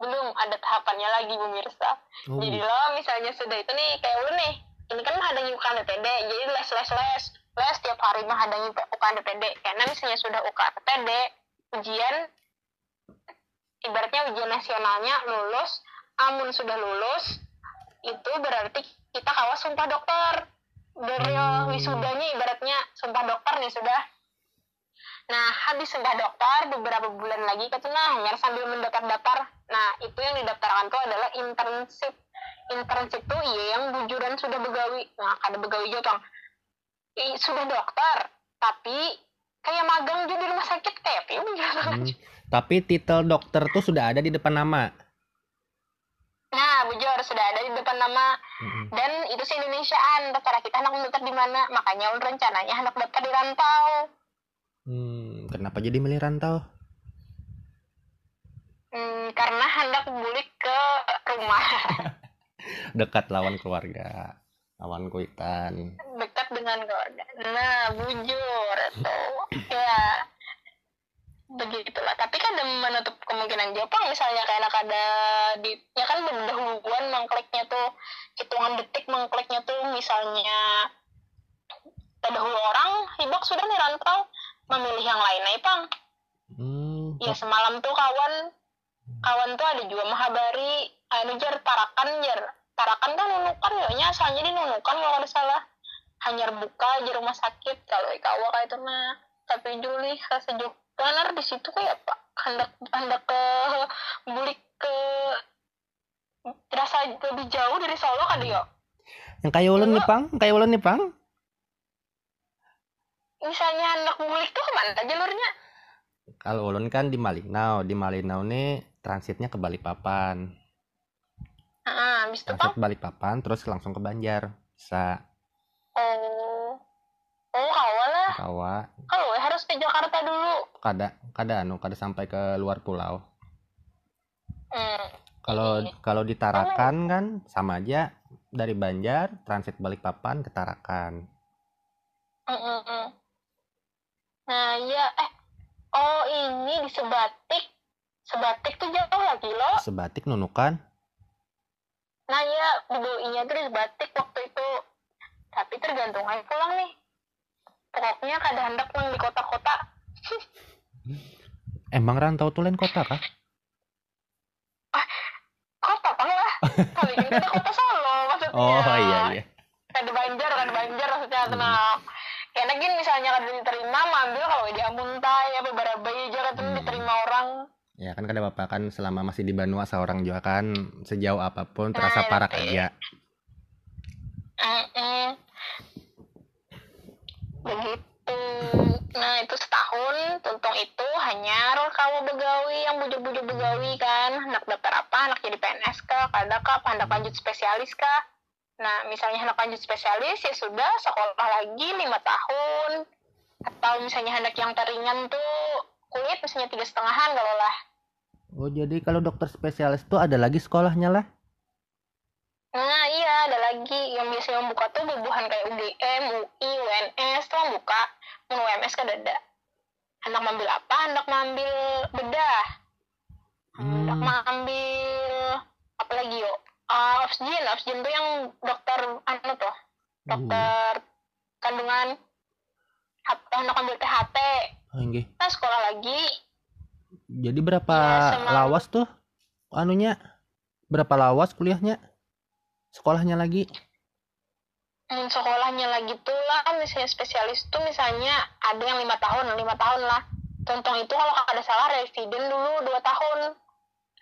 Belum ada tahapannya lagi pemirsa. Oh, Jadi lo misalnya sudah itu nih kayak lu nih. Ini kan menghadangi UKM DPD. Jadi les les les. Les tiap hari menghadangi UKM DPD. Karena misalnya sudah UKM DPD, ujian ibaratnya ujian nasionalnya lulus, amun sudah lulus, itu berarti kita kawas sumpah dokter. Dari Hmm. wisudanya ibaratnya sumpah dokter nih sudah. Nah, habis sumpah dokter beberapa bulan lagi ke hanya sambil mendaftar-daftar. Nah, itu yang didaftarkan tuh adalah internship. Internship tuh iya yang bujuran sudah begawi. Nah, ada begawi juga, Bang. Ih, sudah dokter, tapi kayak magang juga di rumah sakit kayak piu gitu. Hmm. Tapi titel dokter tuh sudah ada di depan nama. Nah, bujur sudah ada di depan nama Mm-mm. dan itu se Indonesiaan. Cara kita anak daftar di mana? Makanya ulun rencananya anak daftar di rantau. Hmm, kenapa jadi milih rantau? Hmm, karena hendak bulik ke rumah Dekat lawan keluarga, lawan kuitan. dekat dengan keluarga. Nah, bujur itu ya begitulah. Tapi kan ada menutup kemungkinan Jepang misalnya kayak anak ada di ya kan berdahuluan mengkliknya tuh hitungan detik mengkliknya tuh misalnya terdahulu orang hibak sudah nih rantau memilih yang lain nih pang. Hmm, ya semalam tuh kawan kawan tuh ada juga mahabari anu jar tarakan jar tarakan kan nunukan ya nya? Asalnya di nunukan kalau ada salah. Hanya buka di rumah sakit kalau ikawa kayak itu nah tapi Juli sejuk benar di situ kayak pak hendak hendak ke bulik ke terasa lebih jauh dari Solo kan dia yang kayak ulun nih pang, kayak ulun nih pang. misalnya hendak bulik tuh ke mana jalurnya Kalau ulun kan di Malinau, di Malinau nih transitnya ke Balikpapan. ah habis itu pang Transit Balikpapan terus langsung ke Banjar. Bisa oh oh kawan lah kawa kalau harus ke Jakarta dulu kada kada anu kada sampai ke luar pulau. hmm. Kalau Iya. kalau di Tarakan kan sama aja dari Banjar transit Balikpapan ke Tarakan. Mm, mm. Nah, iya eh oh ini di Sebatik. Sebatik tuh jauh lagi loh. Sebatik Nunukan. Nah, iya dibawainnya tuh di Sebatik waktu itu. Tapi tergantung aja pulang nih. Pokoknya kada hendak nang di kota-kota. Emang rantau tuh lain kota kah? Kota apa lah? Kali ini kita kota Solo maksudnya. Oh iya iya. Kada Banjar, kada Banjar maksudnya tenang. Karena gini misalnya kada diterima, ambil kalau dia muntai apa barabai aja kan Hmm. diterima orang. Ya kan kada apa-apa kan selama masih di Banua seorang juga kan sejauh apa pun terasa Nah, parak aja. Mm-mm. Begitu. Nah, itu setahun, tuntung itu hanya kamu begawi yang bujur-bujur begawi kan. Anak daftar apa? Anak jadi PNS kah? Kada kah? Anak lanjut spesialis kah? Nah, misalnya anak lanjut spesialis ya sudah sekolah lagi lima tahun. Atau misalnya anak yang teringan tuh kulit misalnya tiga setengahan kalau lah. Oh jadi kalau dokter spesialis tuh ada lagi sekolahnya lah? Nah iya ada lagi yang biasanya membuka tuh bubuhan kayak UGM, UI, UNS tuh buka. Mun UMS kan ada. hendak mengambil apa hendak mengambil bedah hendak Hmm. mengambil apa lagi yuk uh, oksigen oksigen tuh yang dokter anu tuh dokter kandungan atau hendak ambil THT Oh, nah sekolah lagi Jadi berapa Ya, lawas tuh anunya? Berapa lawas kuliahnya? Sekolahnya lagi? hmm, sekolahnya lagi tuh lah misalnya spesialis tuh misalnya ada yang lima tahun lima tahun lah. Contoh itu kalau ada salah residen dulu dua tahun.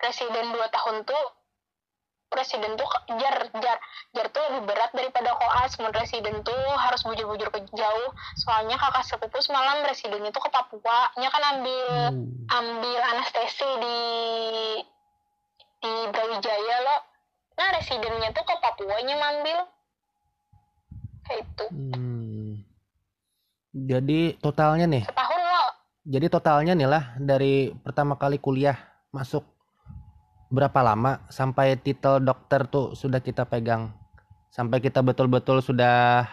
Residen dua tahun tuh presiden tuh jar jar jar tuh lebih berat daripada koas. Mun residen tuh harus bujur-bujur ke jauh. Soalnya kakak sepupu semalam residennya tuh ke Papua. Nya kan ambil Oh. ambil anestesi di di Brawijaya loh nah residennya tuh ke Papua nya ngambil. Kayak itu Hmm. Jadi totalnya nih, setahun lo. Jadi totalnya nih lah dari pertama kali kuliah masuk berapa lama sampai titel dokter tuh sudah kita pegang? Sampai kita betul-betul sudah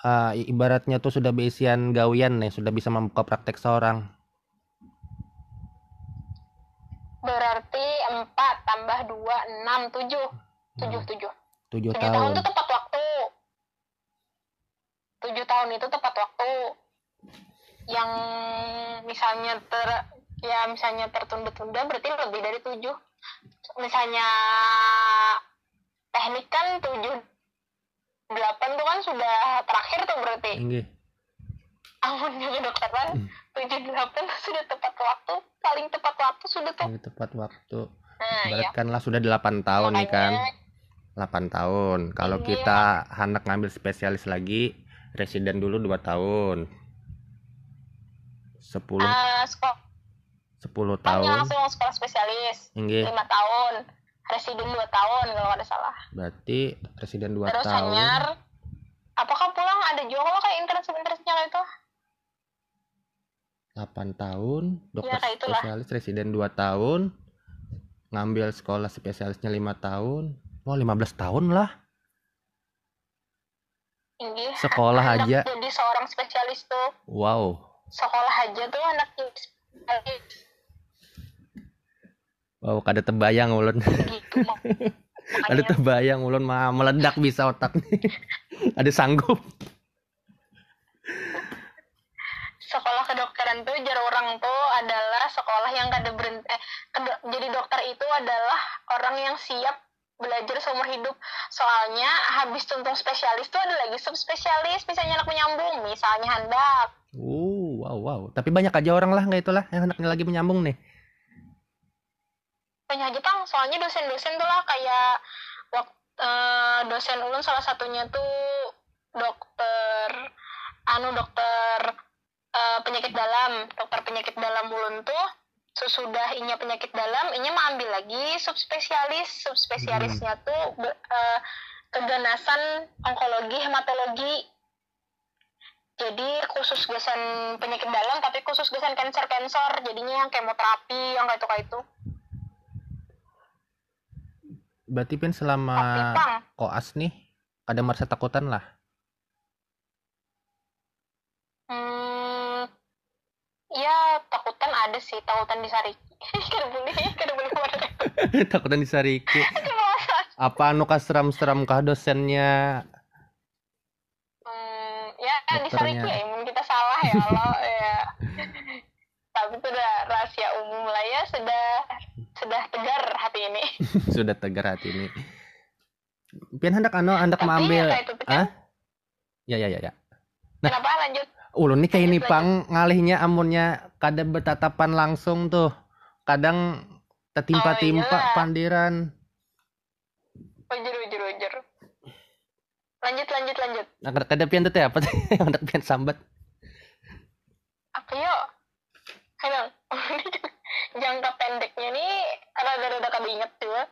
eh, ibaratnya tuh sudah beisian gawian nih sudah bisa membuka praktek seorang. Berarti empat tambah dua enam tujuh tujuh tujuh. Tujuh tujuh tahun tahun. itu tepat waktu. Tujuh tahun itu tepat waktu. Yang misalnya ter ya misalnya tertunda-tunda berarti lebih dari tujuh. Misalnya teknik kan tujuh delapan tuh kan sudah terakhir tuh berarti. Inggih. amun yang kedokteran Hmm. tujuh delapan sudah tepat waktu. Paling tepat waktu sudah tuh. Tepat waktu. Nah ya Beratkanlah sudah 8 tahun nih kan? Makanya 8 tahun. Kalau Iya. kita hendak ngambil spesialis lagi residen dulu 2 tahun. 10 ah, sekolah. 10 Kan tahun. langsung sekolah spesialis Inggih. lima tahun. Residen dua tahun kalau ada salah. Berarti residen 2 terus tahun. hanyar apakah pulang? Ada juga kalau kayak internship internshipnya kayak itu? 8 tahun dokter itulah. spesialis residen 2 tahun. Ngambil sekolah spesialisnya 5 tahun Wah 15 tahun lah. Ini Sekolah anak aja. jadi seorang spesialis tuh. Wow. Sekolah aja tuh anak spesialis. Wow kada terbayang ulun. Gitu Ada terbayang ulun mah meledak bisa otak nih. Ada sanggup. Sekolah kedokteran tuh jar orang tuh adalah sekolah yang kada berhenti eh, jadi dokter itu adalah orang yang siap belajar seumur hidup soalnya habis tuntung spesialis tuh ada lagi subspesialis misalnya anak menyambung misalnya hendak Uh, wow, wow. Tapi banyak aja orang lah nggak itulah yang anaknya lagi menyambung nih. banyak aja tang soalnya dosen-dosen tuh lah kayak wak- eh, dosen ulun salah satunya tuh dokter anu dokter eh, penyakit dalam dokter penyakit dalam ulun tuh sesudah inya penyakit dalam inya mau ambil lagi subspesialis. Subspesialisnya tuh be- eh, keganasan onkologi hematologi. Jadi khusus gasan penyakit dalam tapi khusus gasan cancer cancer jadinya yang kemoterapi yang kayak itu kayak itu. Berarti pin selama koas nih ada merasa takutan lah. Hmm, ya takutan ada sih, takutan disariki. takutan disariki. Apa anu seram-seram kah dosennya? Hmm, ya disariki ya, kita salah ya Allah ya. Tapi itu udah rahasia umum lah ya, sudah sudah tegar hati ini. Sudah tegar hati ini. Pian hendak anu hendak mengambil ya ah? Ya ya ya ya. Nah. kenapa lanjut? Ulun nih kayak ini pang ngalihnya amunnya kada bertatapan langsung tuh. Kadang tetimpa-timpa Oh, iya. pandiran. Lanjut, lanjut, lanjut. Nah, kada kada pian tuh teh apa yang hendak pian sambat. apa yuk Ayo, jangka pendeknya nih rada-rada kada inget juga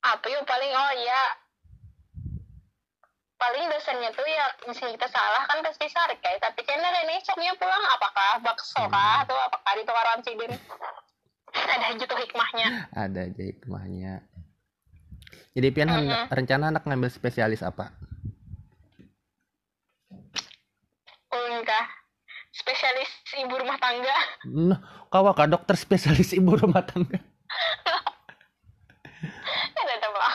apa yuk paling oh iya paling dosennya tuh ya misalnya kita salah kan pasti sarik kayak tapi kayaknya Rene esoknya pulang apakah bakso kah atau apakah di tukaran sidin ada aja tuh hikmahnya Ada aja hikmahnya. Jadi pian Mm-mm. rencana anak ngambil spesialis apa? ulun kah spesialis ibu rumah tangga Nah, kawa kak dokter spesialis ibu rumah tangga. ada ada lah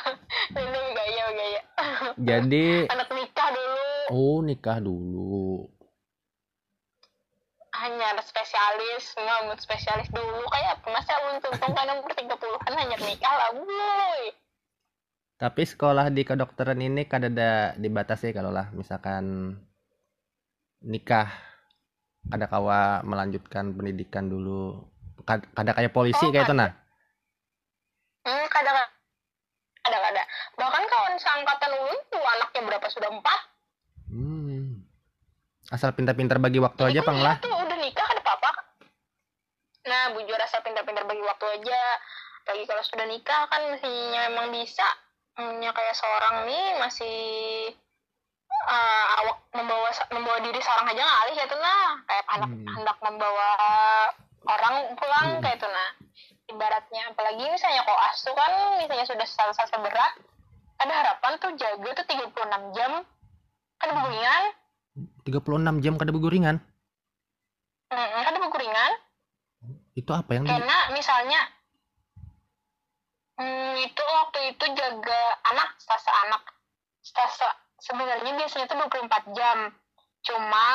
dulu gaya gaya Jadi, anak nikah dulu oh nikah dulu. hanya ada spesialis nggak spesialis dulu kayak masa ulun tuntung kan umur tiga puluhan hanya nikah lah boy Tapi sekolah di kedokteran ini kan ada dibatasi kalau lah misalkan nikah ada kawa melanjutkan pendidikan dulu. Kad- Kada kayak polisi Oh, kayak itu nah. hmm kadang ada ada bahkan kawan anaknya berapa sudah empat Hmm. Asal pintar-pintar bagi waktu aja Jadi pang kan lah. dia tuh udah nikah ada papa nah bujur rasa pintar-pintar bagi waktu aja lagi kalau sudah nikah kan mestinya memang bisa hanya kayak seorang nih masih eh, awak membawa membawa diri seorang aja ngalih gitu nah kayak anak Hmm. hendak membawa orang pulang Hmm. kayak itu nah ibaratnya apalagi misalnya koas tuh kan misalnya sudah selesai berat ada harapan tuh jaga tuh 36 jam kan ada beguringan 36 jam kada beguringan. hmm, kan ada beguringan Itu apa yang di karena misalnya hmm, itu waktu itu jaga anak stasa anak. Stasa sebenarnya biasanya itu 24 jam. Cuma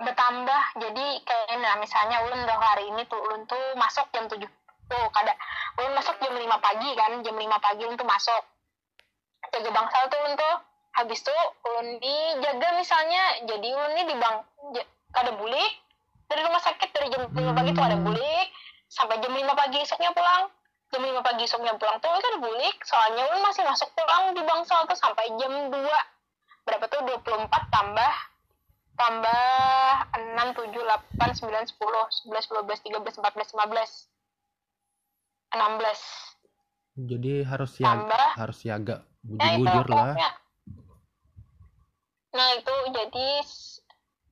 bertambah jadi kayak nah misalnya ulun udah hari ini tuh ulun tuh masuk jam 7 tuh kada ulun masuk jam 5 pagi kan jam 5 pagi ulun tuh masuk jaga bangsal tuh ulun tuh habis tuh ulun dijaga misalnya. Jadi ulun nih di bang kada bulik dari rumah sakit dari jam 5 pagi tuh ada Hmm. bulik sampai jam 5 pagi esoknya pulang. Jam 5 pagi esoknya pulang tuh ulun kada bulik soalnya ulun masih masuk pulang di bangsal tuh sampai jam 2 berapa tuh? 24 tambah tambah 6, 7, 8, 9, 10, 11, 12, 13, 14, 15 16 jadi harus siaga, tambah. harus siaga Ya, itu bujur-bujur lah. pokoknya. Nah itu jadi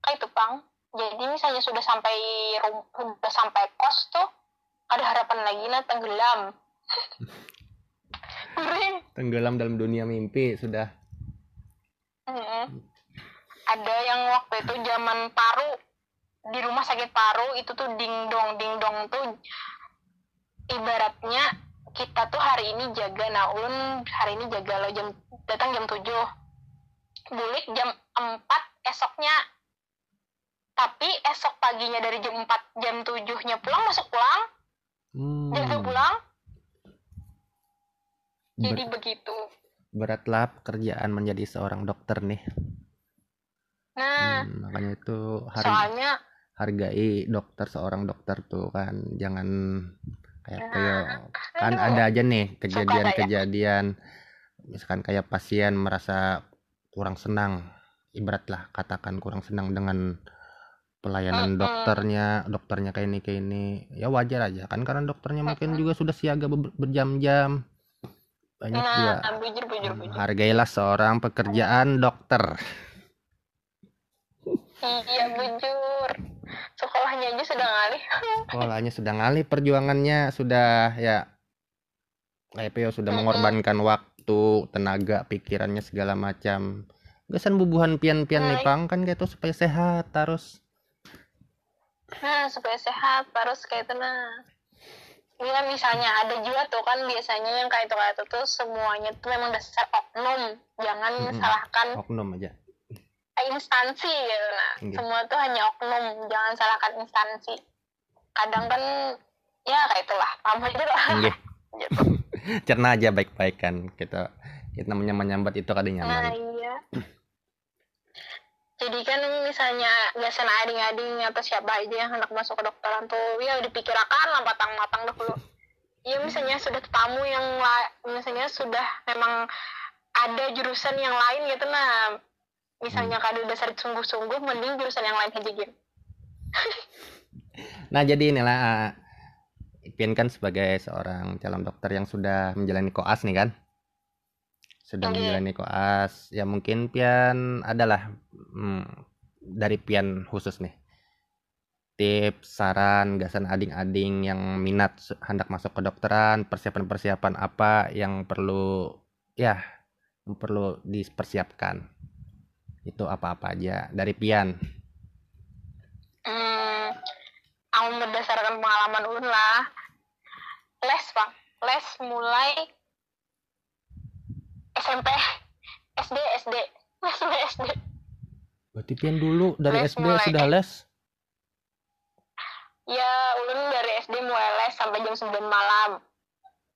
kayak itu pang. Jadi misalnya sudah sampai sudah sampai kos tuh ada harapan lagi nah tenggelam. Tenggelam dalam dunia mimpi sudah. Mm-mm. Ada yang waktu itu zaman paru di rumah sakit paru itu tuh ding dong ding dong tuh ibaratnya kita tuh hari ini jaga nah ulun hari ini jaga lo jam datang jam 7 bulik jam 4 esoknya. Tapi esok paginya dari jam 4 jam 7 nya pulang masuk pulang. Hmm. jam 7 pulang. Jadi Ber- begitu. beratlah pekerjaan menjadi seorang dokter nih. nah Hmm, makanya itu har- soalnya hargai dokter seorang dokter tuh kan. Jangan kayak Nah, kayak kan aduh. ada aja nih ya. kejadian-kejadian misalkan kayak pasien merasa kurang senang ibaratlah katakan kurang senang dengan pelayanan Mm-mm. dokternya dokternya kayak ini kayak ini ya wajar aja kan karena dokternya mungkin juga sudah siaga ber- berjam-jam banyak juga nah bujur bujur bujur hargailah seorang pekerjaan dokter Iya bujur. Sekolahnya aja sudah ngalih. sekolahnya sudah ngalih perjuangannya sudah ya kayak Peo sudah Mm-mm. mengorbankan waktu tenaga pikirannya segala macam gasan bubuhan pian-pian nih pang kan kayak itu supaya sehat harus Nah supaya sehat harus kayak itu nah. Iya misalnya ada juga tuh kan biasanya yang kayak itu kayak itu tuh semuanya tuh memang dasar oknum. Jangan Mm-mm. salahkan oknum aja instansi gitu nah. Iya. Semua tuh hanya oknum. Jangan salahkan instansi. Kadang kan ya kayak itulah. Paham aja lah. Nggih. Gitu. cerna aja baik-baik kan kita kita namanya menyambat itu kadang Nah nyaman iya. Jadi kan misalnya biasa ading-ading atau siapa aja yang hendak masuk ke dokteran tuh ya dipikirkan lah matang-matang dulu. Iya misalnya sudah tamu yang misalnya sudah memang ada jurusan yang lain gitu nah. Misalnya kado dasar sungguh-sungguh mending jurusan yang lain aja gitu. nah jadi inilah uh, Ipin kan sebagai seorang calon dokter yang sudah menjalani koas nih kan? Sudah Oke. menjalani koas. Ya mungkin pian adalah hmm, dari pian khusus nih. Tips saran gasan ading-ading yang minat hendak masuk ke dokteran persiapan-persiapan apa yang perlu ya yang perlu dipersiapkan itu apa-apa aja dari pian Hmm, aku berdasarkan pengalaman ulun lah. Les, Bang. Les mulai SMP, SD, SD. Les mulai SD. Berarti pian dulu dari Les SD mulai. sudah les. Ya, ulun dari SD mulai les sampai jam 9 malam.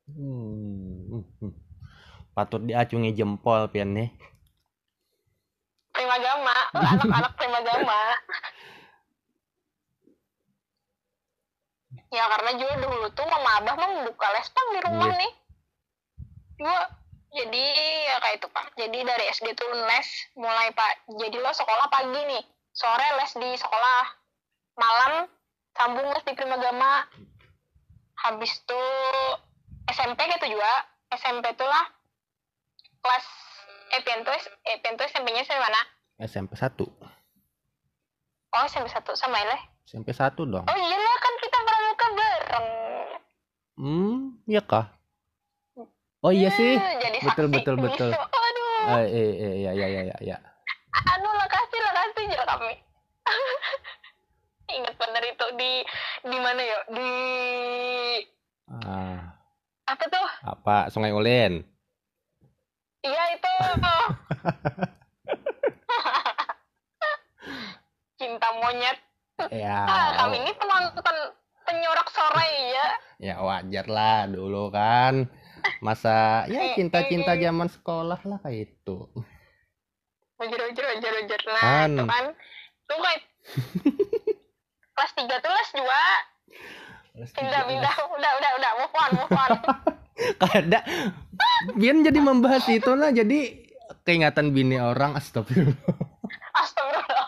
Hmm. hmm, hmm. Patut diacungi jempol pian nih. Primagama, anak-anak primagama. Ya karena juga dulu tuh mama abah membuka les pang di rumah Iya. nih. Juga jadi ya kayak itu pak. Jadi dari SD tuh les mulai pak. Jadi lo sekolah pagi nih, sore les di sekolah, malam sambung les di primagama. Habis tuh SMP gitu juga. SMP tuh lah kelas eh pian tuh eh pian tuh SMP-nya saya mana? SMP 1. Oh SMP satu sama Ele. SMP 1 dong. Oh iya lah kan kita pramuka bareng. Hmm, iya kah? Oh iya sih. Hmm, Jadi Betul, saksi betul, betul. Aduh. Eh, eh, eh, ya, ya, ya, ya, ya. Anu lah kasih lah kasih aja kami. Ingat bener itu di di mana ya? Di Ah, apa tuh? apa? Sungai Ulen. Itu. Cinta monyet. Ya, Ah, kami ini penonton penyorak sore ya. ya wajar lah dulu kan. Masa ya cinta-cinta zaman sekolah lah kayak itu. Wajar wajar wajar wajar. Nah Kan. itu kan. Tuh kayak kelas 3 tuh les juga. Pindah pindah. Udah udah udah move on move on. Kada. Biar jadi membahas itu lah jadi keingatan bini orang astagfirullah. Astagfirullah.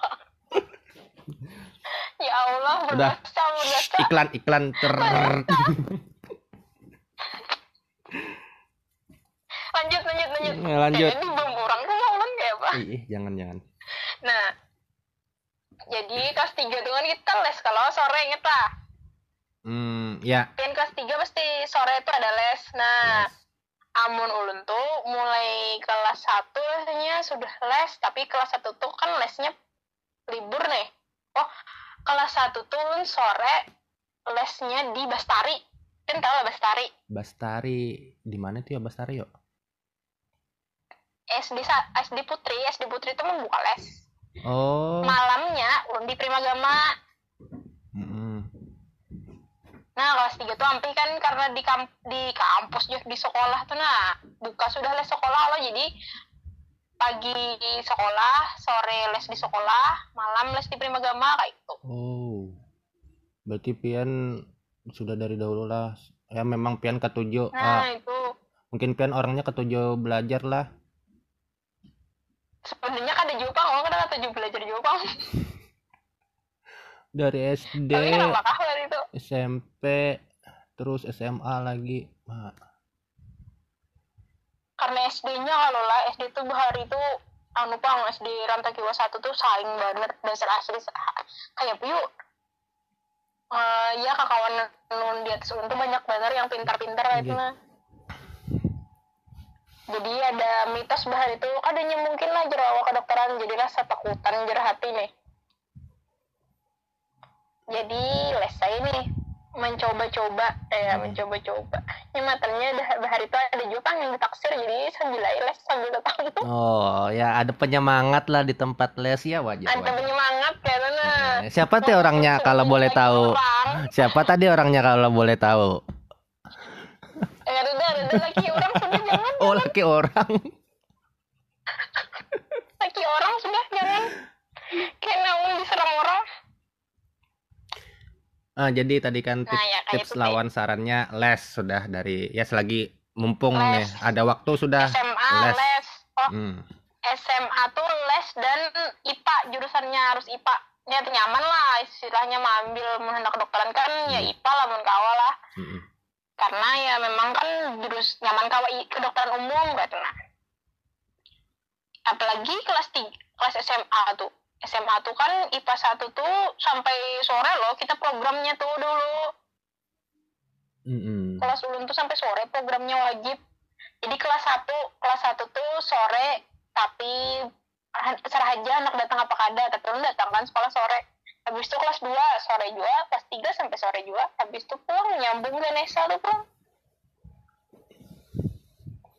ya Allah, Udah. berdosa. Iklan iklan ter Lanjut, lanjut, lanjut. Ya, lanjut. Jadi belum orang rumah ulang kayak apa? Ih, jangan jangan. Nah, jadi kelas 3 itu kan kita les kalau sore inget lah. Hmm, ya. Kan kelas 3 pasti sore itu ada les. Nah, Yes. amun ulun tuh mulai kelas 1 lesnya sudah les, tapi kelas 1 tuh kan lesnya libur nih. Oh, kelas 1 tuh ulun sore lesnya di Bastari. Kan tau lah Bastari. Bastari di mana tuh ya Bastari yuk? SD SD Putri, SD Putri itu membuka les. Oh. Malamnya ulun di Primagama. Nah, kelas 3 tuh ampi kan karena di kamp di kampus juga di sekolah tuh nah buka sudah les sekolah lo jadi pagi sekolah, sore les di sekolah, malam les di Primagama kayak gitu. Oh. Berarti Pian sudah dari dahulu lah. Ya memang Pian ketujuh. Ah, Nah, itu mungkin Pian orangnya ketujuh belajar lah. sebenarnya kan ada Jepang, orang kan tujuh belajar Jepang. Dari SD, dari itu? SMP, terus SMA lagi. Ah, Karena SD-nya kalau lah SD tuh bahari itu anu pang SD Rantakiwa satu tuh saing banget dasar asli kayak piu Eh ya kakawan nun di atas banyak banget yang pintar-pintar kayak itu Iya. mah. Jadi ada mitos bahar itu kadanya mungkin lah jerawa kedokteran jadi rasa takutan jerah hati nih. Jadi les saya nih mencoba-coba eh Hmm. mencoba-coba. Nyematanya dah- bahar itu ada Jepang yang ditaksir jadi sambil les sambil datang Oh, ya ada penyemangat lah di tempat les ya wajar. ada penyemangat kayaknya. Eh, Siapa tuh orangnya kalau boleh tahu? Siapa tadi orangnya kalau boleh tahu? Eh, ada ada lagi orang sudah jangan Oh, laki orang. lagi orang sudah jangan kayak namun diserang orang Ah, jadi tadi kan Nah, tips, ya, kayak tips itu, lawan sarannya les sudah dari ya selagi mumpung Les. nih ada waktu sudah SMA les. les, oh Hmm. SMA tuh les dan IPA jurusannya harus IPA ya nyaman lah istilahnya ambil hendak kedokteran kan ya Hmm. IPA lah mun kawa lah Mm-mm. karena ya memang kan jurus nyaman kawa i- kedokteran umum gitu nah apalagi kelas tiga kelas SMA tuh SMA tuh kan IPA 1 tuh sampai sore loh kita programnya tuh dulu. Mm-mm. kelas ulun tuh sampai sore programnya wajib. Jadi kelas 1 kelas 1 tuh sore tapi serah aja anak datang apa kada tapi ulun datang kan sekolah sore. Habis itu kelas 2 sore juga kelas 3 sampai sore juga. Habis itu pulang nyambung Ganesha tuh pulang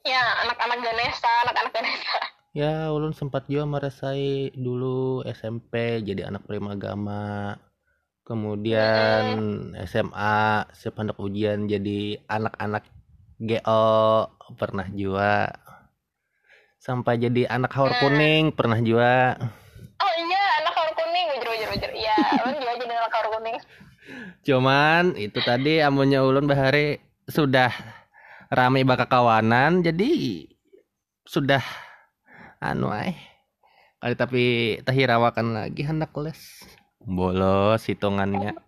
ya anak-anak Ganesha anak-anak Ganesha Ya, ulun sempat juga merasai dulu SMP jadi anak primagama. Kemudian SMA siap hendak ujian jadi anak-anak GO pernah juga. Sampai jadi anak haur Nah. kuning pernah juga. oh iya anak kaur kuning wajar wajar wajar iya ulun juga jadi anak kaur kuning Cuman itu tadi amunnya ulun bahari sudah ramai bakal kawanan jadi sudah anu ay kali tapi tahirawakan lagi hendak les. Bolos hitungannya.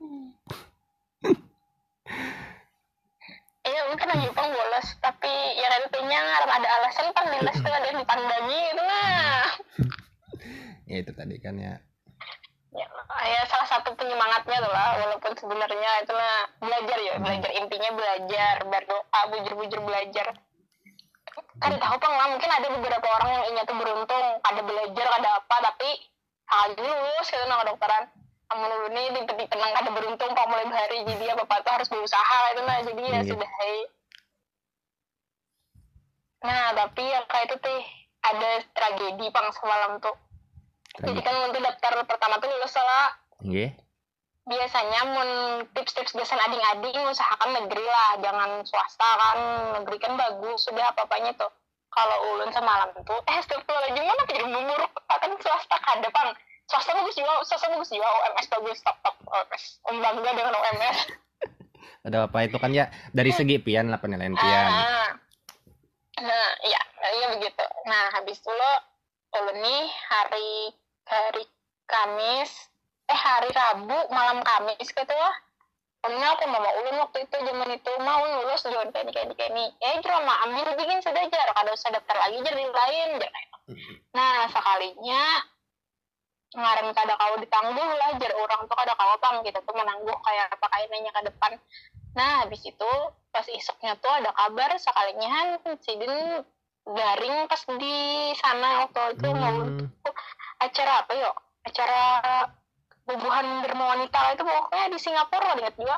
Iya ulun kan Jepang bolos tapi ya kan intinya ada alasan kan di les tuh ada yang dipandangi itu lah. Ya itu tadi kan ya. Ya, ya salah satu penyemangatnya tuh lah walaupun sebenarnya itu lah belajar ya belajar intinya belajar berdoa bujur-bujur belajar kan tahu pang lah mungkin ada beberapa orang yang ingin tuh beruntung ada belajar ada apa tapi hal lulus gitu nah kedokteran kamu nih di tenang ada beruntung pak mulai hari jadi apa apa tuh harus berusaha itu nah jadi ya Iya. sudah nah tapi yang kayak itu teh ada tragedi pang semalam tuh. Jadi kan untuk daftar pertama tuh lulus lah nggih biasanya mun tips-tips biasa ading-ading usahakan negeri lah. Jangan swasta kan negeri kan bagus sudah apa-apanya tuh. Kalau ulun semalam tuh eh astagfirullahaladzim mana jadi memuruk kan swasta kada pang swasta bagus juga swasta bagus juga OMS bagus top top OMS om bangga dengan OMS ada apa itu kan ya? Dari segi pian lah penilaian pian. ah. Nah iya iya begitu. Nah habis itu lo ulun nih hari hari Kamis eh hari Rabu malam Kamis gitu lah Ulunnya aku mama ulun waktu itu zaman itu. Mau lulus kayak ini kayak ini eh cuma mah ambil bikin sudah jar. Kada usah daftar lagi jadi lain jar. Nah sekalinya ngaren kada kau ditangguh lah jar. Orang tuh kada kau pang kita tuh menangguh kayak apa kayak nanya ke depan. Nah habis itu pas isoknya tuh ada kabar sekalinya kan sidin garing pas di sana waktu itu mau Hmm, acara apa yuk? Acara bubuhan derma wanita itu pokoknya di Singapura lah ingat juga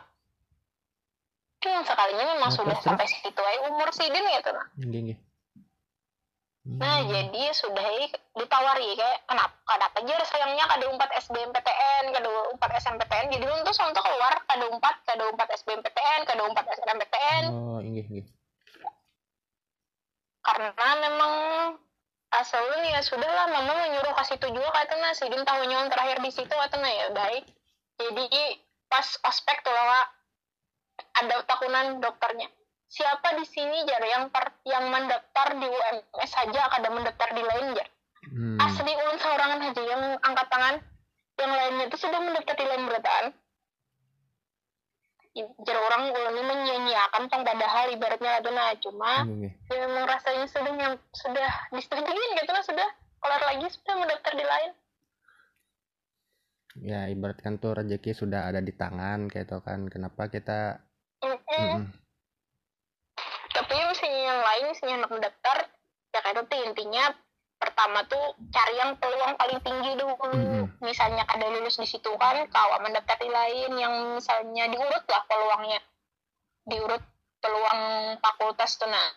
hmm, sekalinya memang Nah, sudah terus, sampai situ aja umur sidin gitu nah nggih nggih Nah, Hmm, jadi sudah ditawari kayak kenapa kada aja sayangnya kada umpat SBMPTN, kada umpat SMPTN. Jadi untuk untuk keluar kada umpat, kada umpat SBMPTN, kada umpat SNMPTN oh nggih nggih karena memang asalnya ya sudah lah mama menyuruh kasih itu juga katanya sidin tahunnya yang terakhir di situ katanya ya baik. Jadi pas ospek tuh lah ada tahunan dokternya. Siapa di sini jar? Yang per, yang mendaftar di UMS saja kada mendaftar di lain jar. Hmm, asli ulun seorangan aja yang angkat tangan. Yang lainnya itu sudah mendaftar di lain berataan jadi orang ulun ini menyia-nyiakan tong padahal ibaratnya itu nah cuma nggih, nggih. ya memang rasanya sudah yang sudah disetujuin gitu lah sudah keluar lagi sudah mendaftar di lain ya ibaratkan tuh rezeki sudah ada di tangan kayak itu kan kenapa kita Mm-mm. Mm-mm. tapi misalnya yang lain misalnya hendak mendaftar ya kayak itu intinya pertama tuh cari yang peluang paling tinggi dulu. Mm-mm. misalnya ada lulus di situ kan kau mendaftar di lain yang misalnya diurut lah peluangnya. Diurut peluang fakultas tuh nah.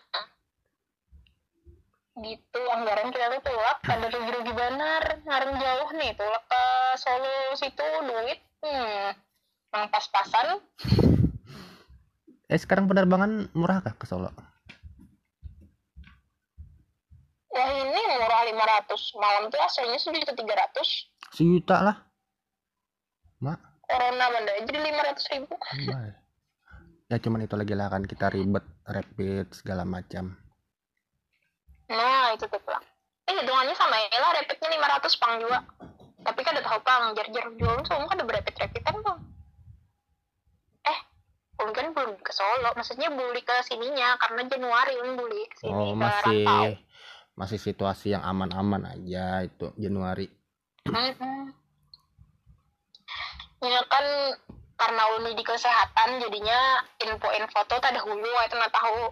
Gitu anggaran kita tuh tulak ada rugi-rugi benar ngaran jauh nih tulak ke Solo situ duit. Hmm pas-pasan. Eh sekarang penerbangan murah kah ke Solo ya ini murah 500 malam tuh aslinya sejuta 300 sejuta lah mak corona benda jadi 500 ribu Baik. ya cuman itu lagi lah kan kita ribet rapid segala macam Nah, itu tuh pulang. Eh, hitungannya sama ya lah, rapidnya 500 pang juga. Tapi kan udah tahu pang, jar-jar jual semua kan udah berapid-rapidan pang. Eh, kan belum ke Solo, maksudnya beli ke sininya, karena Januari Ulun beli ke sini, oh ke masih Rantau. Masih situasi yang aman-aman aja itu Januari. Ya kan, karena Ulun di kesehatan, jadinya info-info tuh tak dahulu, itu nggak tahu.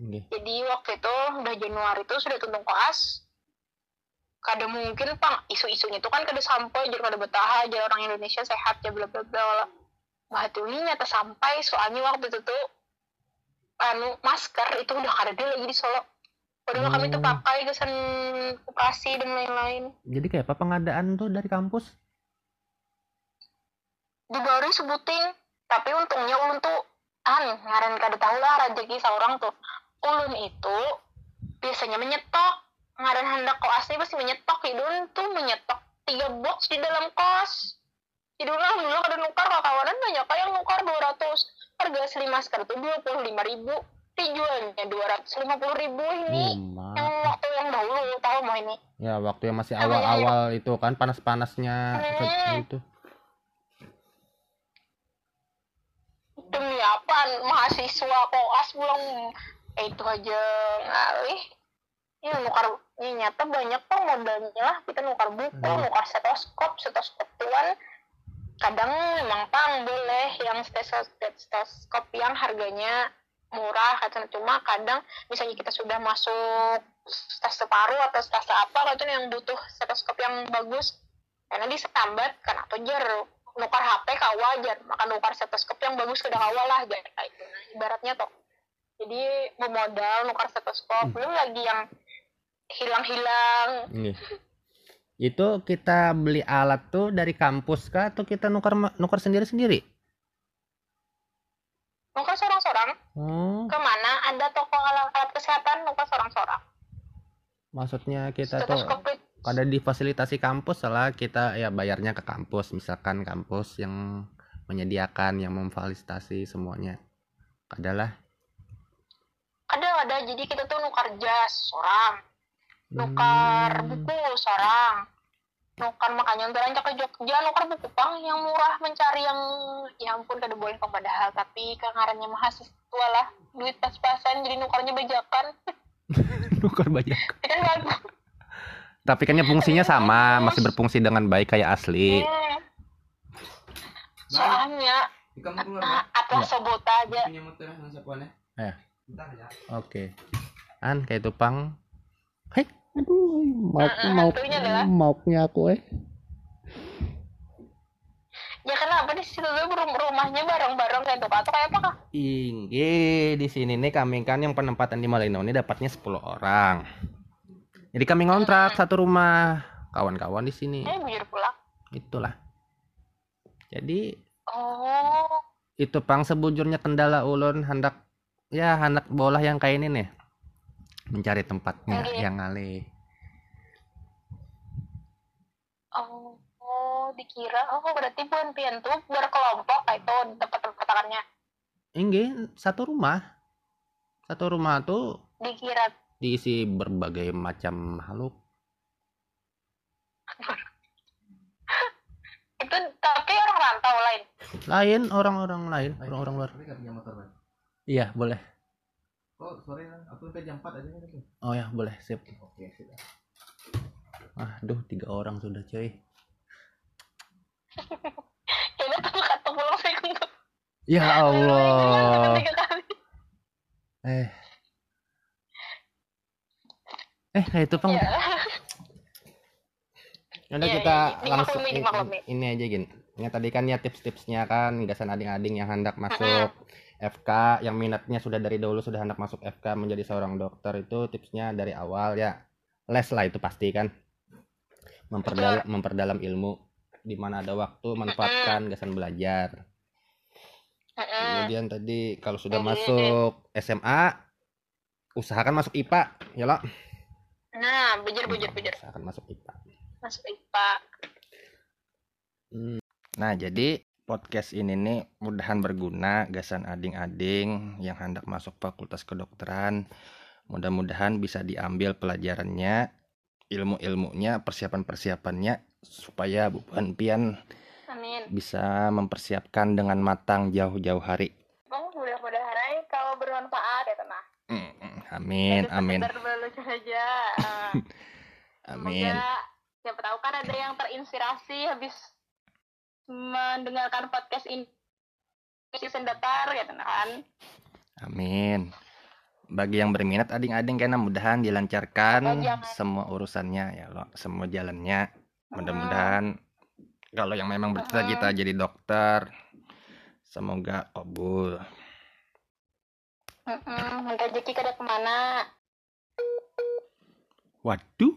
Nggih. Jadi waktu itu, udah Januari tuh sudah tuntung koas, kada mungkin pang isu-isunya itu kan kada sampai jadi kada betah jadi orang Indonesia sehat ya bla bla bla batu ini nyata sampai soalnya waktu itu tuh anu masker itu udah kada ada lagi di Solo padahal kami tuh Oh. pakai kesan operasi dan lain-lain. Jadi kayak apa pengadaan tuh dari kampus? di baru sebutin tapi untungnya ulun tuh an ngaran kada tahu lah rezeki seorang tuh. Ulun itu biasanya menyetok. Ngaran hendak koasnya pasti menyetok. Hidun tuh menyetok tiga box di dalam kos hidun alhamdulillah kada nukar kawan banyak yang nukar 200 harga asli masker tuh 25 ribu dijualnya 250 ribu ini Rumah. yang waktu yang dahulu tahu mau ini Ya waktu yang masih awal-awal itu kan panas-panasnya Hmm. itu. demi apa mahasiswa koas pulang eh, itu aja ngalih ya nukar ya, nyata banyak kok modalnya lah kita nukar buku Hmm. nukar stetoskop stetoskop tuan kadang memang pang boleh yang stetoskop yang harganya murah kata cuma kadang misalnya kita sudah masuk stage separuh atau stage apa itu yang butuh stetoskop yang bagus. Karena disambat kan atau jer. Nukar HP kawa jar maka nukar stetoskop yang bagus ke kawa lah kayak itu nah, ibaratnya toh. Jadi memodal nukar stetoskop. Hmm. belum lagi yang hilang-hilang. Nih. Itu kita beli alat tuh dari kampus kah? Atau kita nukar nukar sendiri-sendiri? Nukar sorang-sorang Oh, ke mana ada toko alat, alat kesehatan nukar sorang-sorang maksudnya kita tuh kada difasilitasi kampus salah kita ya bayarnya ke kampus. Misalkan kampus yang menyediakan yang memfasilitasi semuanya. Adalah ada ada. Jadi kita tuh nukar jas sorang nukar buku seorang nukar makanya untuk rancak ke Jogja nukar buku pang yang murah mencari yang ya ampun kada boleh pang padahal tapi kangarannya mahasiswa lah duit pas-pasan jadi nukarnya bajakan nukar banyak Ya kan bagus tapi kan ya fungsinya sama masih berfungsi dengan baik kayak asli Hmm. soalnya Di kamu keluar nah, ya? atlas Ya. sobota aja. Eh. Bentar ya. oke an kayak itu pang hei aduh mau Mm-mm, mau adalah. maunya aku eh ya kenapa di situ tuh rum- rumahnya bareng-bareng kayak itu atau kayak apa kah Inggi di sini nih kami kan yang penempatan di Malino ini dapatnya 10 orang. Jadi kami ngontrak satu rumah kawan-kawan di sini. eh bujur pulang Itulah. Jadi oh itu pang sebujurnya kendala ulun hendak ya hendak bola yang kayak ini nih. Mencari tempatnya Oke. yang ngalih. Oh, oh, dikira. Oh, berarti bukan pian tuh berkelompok kayak itu di tempat-tempatannya. Inggi satu rumah. Satu rumah tuh Dikira diisi berbagai macam makhluk. itu tapi orang rantau lain. Lain orang-orang lain, orang-orang luar. Iya, boleh. Oh, sore lah. Aku sampai jam 4 aja kan. Oh ya, boleh. Sip. Oke, sudah. Aduh, tiga orang sudah cuy. Ini tuh kata pulang saya untuk. Ya Allah. Eh. Eh, kayak itu pang. Ya. Udah Iya, kita dimaklumi, langsung i- dimaklumi. ini aja gin. Ya tadi kan ya tips-tipsnya kan gasan ading-ading yang hendak masuk FK yang minatnya sudah dari dulu sudah hendak masuk FK menjadi seorang dokter itu tipsnya dari awal ya. Les lah itu pasti kan. Memperdalam memperdalam ilmu di mana ada waktu manfaatkan gasan belajar. Kemudian tadi kalau sudah masuk SMA usahakan masuk IPA, ya lo. Nah, bujur bujur bujur. Usahakan masuk IPA. Masuk IPA. Nah, jadi podcast ini nih mudahan berguna gasan ading-ading yang hendak masuk fakultas kedokteran. Mudah-mudahan bisa diambil pelajarannya, ilmu-ilmunya, persiapan-persiapannya supaya Bu Pian Amin. bisa mempersiapkan dengan matang jauh-jauh hari. Oh, mudah-mudahan kalau bermanfaat ya tenang. Mm, mm, Amin, amin, saja. Ah. amin. Semoga siapa tahu kan ada yang terinspirasi habis mendengarkan podcast ini season datar gitu kan. Amin. bagi yang berminat ading-ading kena mudahan dilancarkan Oh, jangan. semua urusannya ya lo semua jalannya. Mudah-mudahan kalau yang memang bercita-cita jadi dokter semoga kabul. Mm-mm, rezeki kada ke mana. Waduh.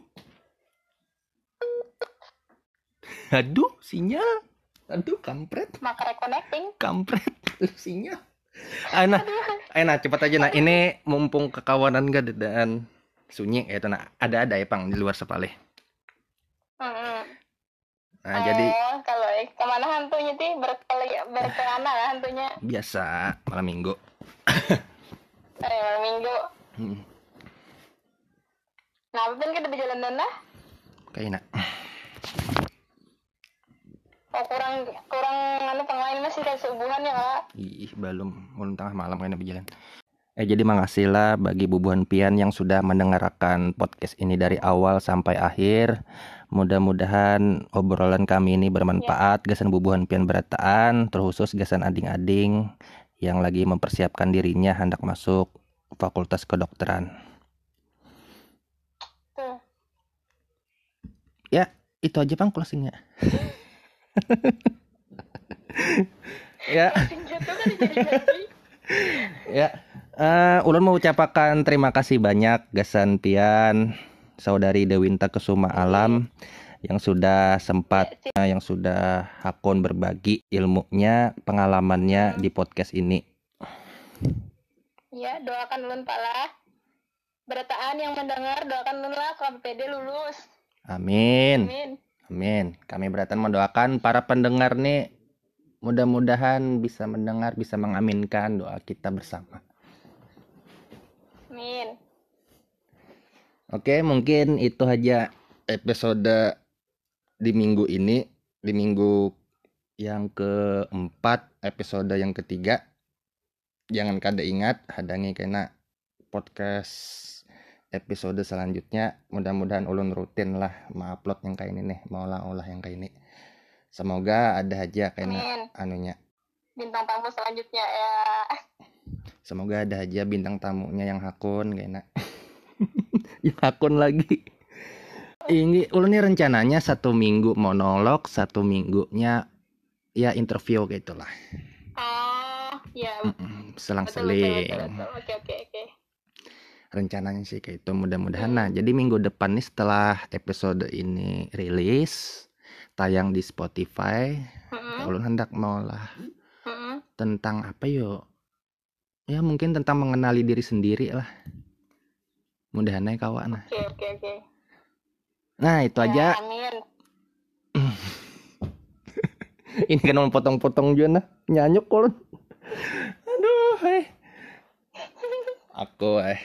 Aduh sinyal aduh kampret. Maka reconnecting. Kampret. Sinyal. Aina, Aina cepat aja nah. Ini mumpung kekawanan gak dan sunyi ya itu nah. Ada ada ya pang di luar sepale Mm-mm. nah jadi oh kalau eh, ke mana hantunya sih berkeli berkelana lah hantunya? Biasa malam minggu. Eh malam minggu. Hmm, nah betul kita berjalan dana kayak nak oh kurang kurang anu penglain masih ada subuhan ya kak. Ih belum. Ulun tengah malam kayaknya berjalan. Eh jadi makasih lah bagi bubuhan pian yang sudah mendengarkan podcast ini dari awal sampai akhir. Mudah-mudahan obrolan kami ini bermanfaat. Gasan bubuhan pian berataan terkhusus gasan ading-ading yang lagi mempersiapkan dirinya hendak masuk fakultas kedokteran. Tuh itu aja pang closingnya ya. Ya. Eh ulun mau ucapkan terima kasih banyak gasan pian saudari Dewinta Kesuma Alam yang sudah sempat eh, yang sudah hakun berbagi ilmunya pengalamannya di podcast ini. Ya doakan ulun pala. Berataan yang mendengar doakan ulun lah kalau PD lulus. Amin. Amin amin. Kami beratan mendoakan para pendengar nih. Mudah-mudahan bisa mendengar bisa mengaminkan doa kita bersama. Amin. Oke, mungkin itu aja episode di minggu ini, di minggu yang keempat, episode yang ketiga. Jangan kada ingat, hadangi kena podcast episode selanjutnya. Mudah-mudahan ulun rutin lah upload yang kayak ini nih, mau olah yang kayak ini. Semoga ada aja kena amin anunya. bintang tamu selanjutnya ya Semoga ada aja bintang tamunya yang hakun kayaknya. yang hakun lagi. Ini ulun nih rencananya satu minggu monolog, satu minggunya ya interview gitu lah. oh ya Selang-seling. oke oke oke Rencananya sih kayak itu mudah-mudahan. Nah, jadi minggu depan nih setelah episode ini rilis tayang di Spotify, Mm-mm, ulun hendak mau lah mm-mm. tentang apa yo? Ya mungkin tentang mengenali diri sendiri lah. Mudahan aja kawan. oke oke oke Nah, itu aja. Ya, amin ini kan mau potong-potong juga nah nyanyuk kolon aduh eh aku eh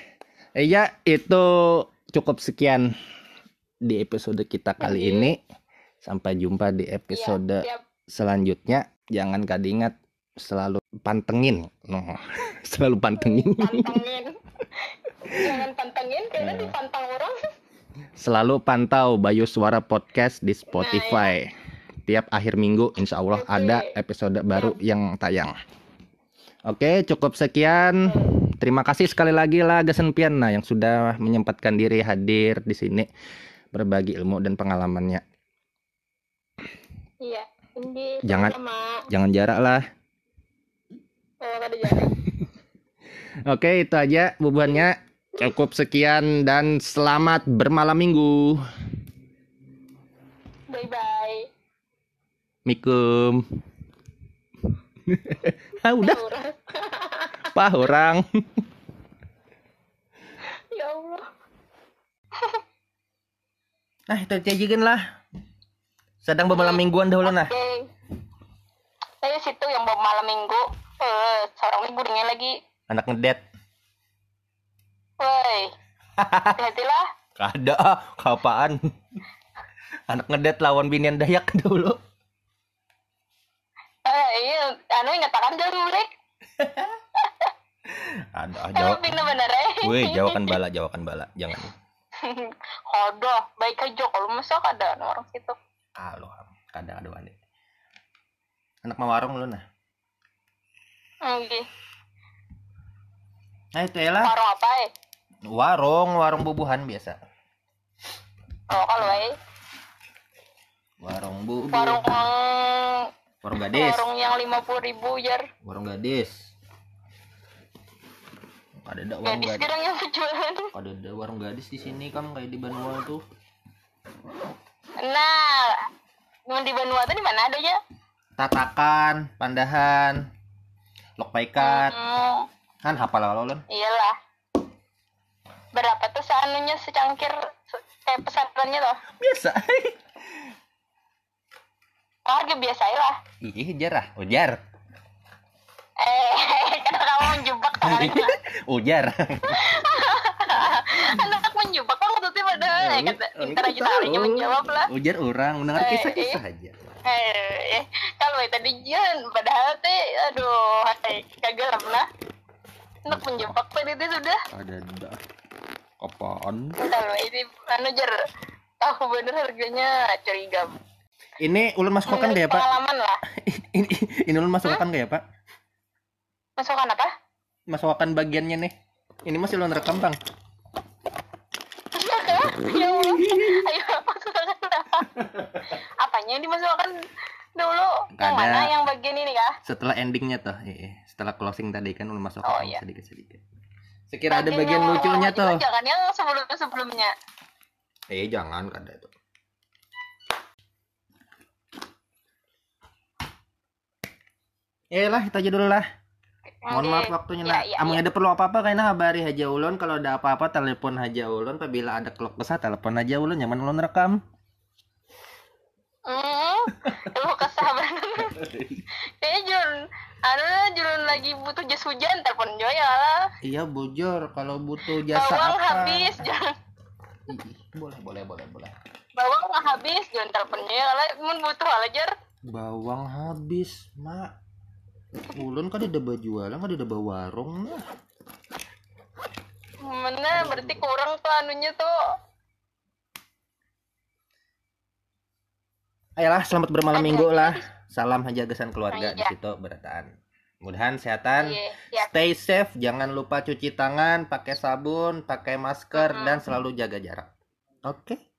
eh ya itu cukup sekian di episode kita kali Oke. ini. Sampai jumpa di episode siap. selanjutnya. Jangan kadingat selalu pantengin. No selalu pantengin. Pantengin. Jangan pantengin kayaknya Eh. dipantang orang. Selalu pantau Bayu Suara Podcast di Spotify. tiap akhir minggu insya Allah Oke. ada episode baru yang tayang. Oke cukup sekian terima kasih sekali lagi lah Gasen Piana yang sudah menyempatkan diri hadir di sini berbagi ilmu dan pengalamannya. Iya ini Jangan- sama jangan jarak lah. Jarak. Oke itu aja bubuannya cukup sekian dan selamat bermalam minggu. Bye bye Mikum. Ah udah pak orang ya Allah Nah, itu cajikan lah. Sedang bermalam mingguan dahulu nah. oke saya situ yang bawa malam minggu eh seorang minggu dengan lagi Anak ngedet. woi hati-hatilah Kada, kapaan. Anak ngedet lawan binian Dayak dulu. eh iya anu ngatakan jauh rek Ada, ah, Emang jawab. pindah bener eh Woi, jawakan bala, jawakan bala. Jangan. Kodoh, baik aja kalau masa ada orang situ. Alo, kada ada wani. Anak mau warung lu nah. Oke. Nah itu ya lah. warung apa eh Warung, warung bubuhan biasa. oh kalau eh Warung bubu. warung Warung gadis. warung yang lima puluh ribu jar Warung gadis. Ada ada warung gadis sekarang yang berjualan Ada ada warung gadis di sini kan kayak di Banua tuh. nah di Vanuatu di mana adanya Tatakan, Pandahan, Lok Paikat. Hmm, Kan hafal lo Lon? iyalah berapa tuh seanunya secangkir se- kayak pesantrennya tuh Biasa. oh, harga biasa lah Ih, jar ah. Ujar. Eh karena kamu menjebak tangannya Ujar. anak menjebak kamu tuh pada eh, kata ntar aja taruhnya menjawab lah. Ujar orang mendengar Eh, kisah-kisah aja. eh kalau tadi jan padahal teh aduh kagak pernah anak menjebak tadi itu sudah. Ada ada. Apaan? kalau ini anu jar tahu bener harganya curiga. Ini ulun masuk kan gak ya, Pak? pengalaman lah. Ini ini ulun masuk kan gak ya, Pak? Masukkan apa Masukkan bagiannya nih. Ini masih ulun rekam, Bang. ya Allah ayo masukkan apa apanya yang dimasukkan dulu yang Ada. mana yang bagian ini kah Setelah endingnya tuh, eh, setelah closing tadi kan ulun masuk Oh, iya. sedikit-sedikit. Sekira ada Bagian bagian yang lucunya tuh. jangan yang sebelum sebelumnya Eh, jangan kada itu. Ya lah, itu aja dulu lah. Mohon maaf waktunya Ya, lah. ya, Amun ya. ada perlu apa-apa kayaknya kabari Haja Ulun. Kalau ada apa-apa telepon Haja Ulun. Apabila ada kelok kesah telepon Haja Ulun. Nyaman ulun rekam. Hmm, lu kesabaran. Kayaknya Jun, anu lah Jun lagi butuh jas hujan, telepon Joy lah. Iya bujur. Kalau butuh jasa Bawang apa? habis. Ih, boleh, boleh, boleh, boleh. Bawang habis, Jun telepon Joy lah. Mun butuh lah jar. Bawang habis, mak. Ulun kan ada jualan, kan ada bawa warung lah. Mana berarti kurang tuh anunya tuh. Ayolah, selamat bermalam minggu lah. Salam Haja Gesan keluarga di Iya. situ berataan. Mudahan sehatan. Iya, ya. Stay safe, jangan lupa cuci tangan, pakai sabun, pakai masker, dan selalu jaga jarak. Oke.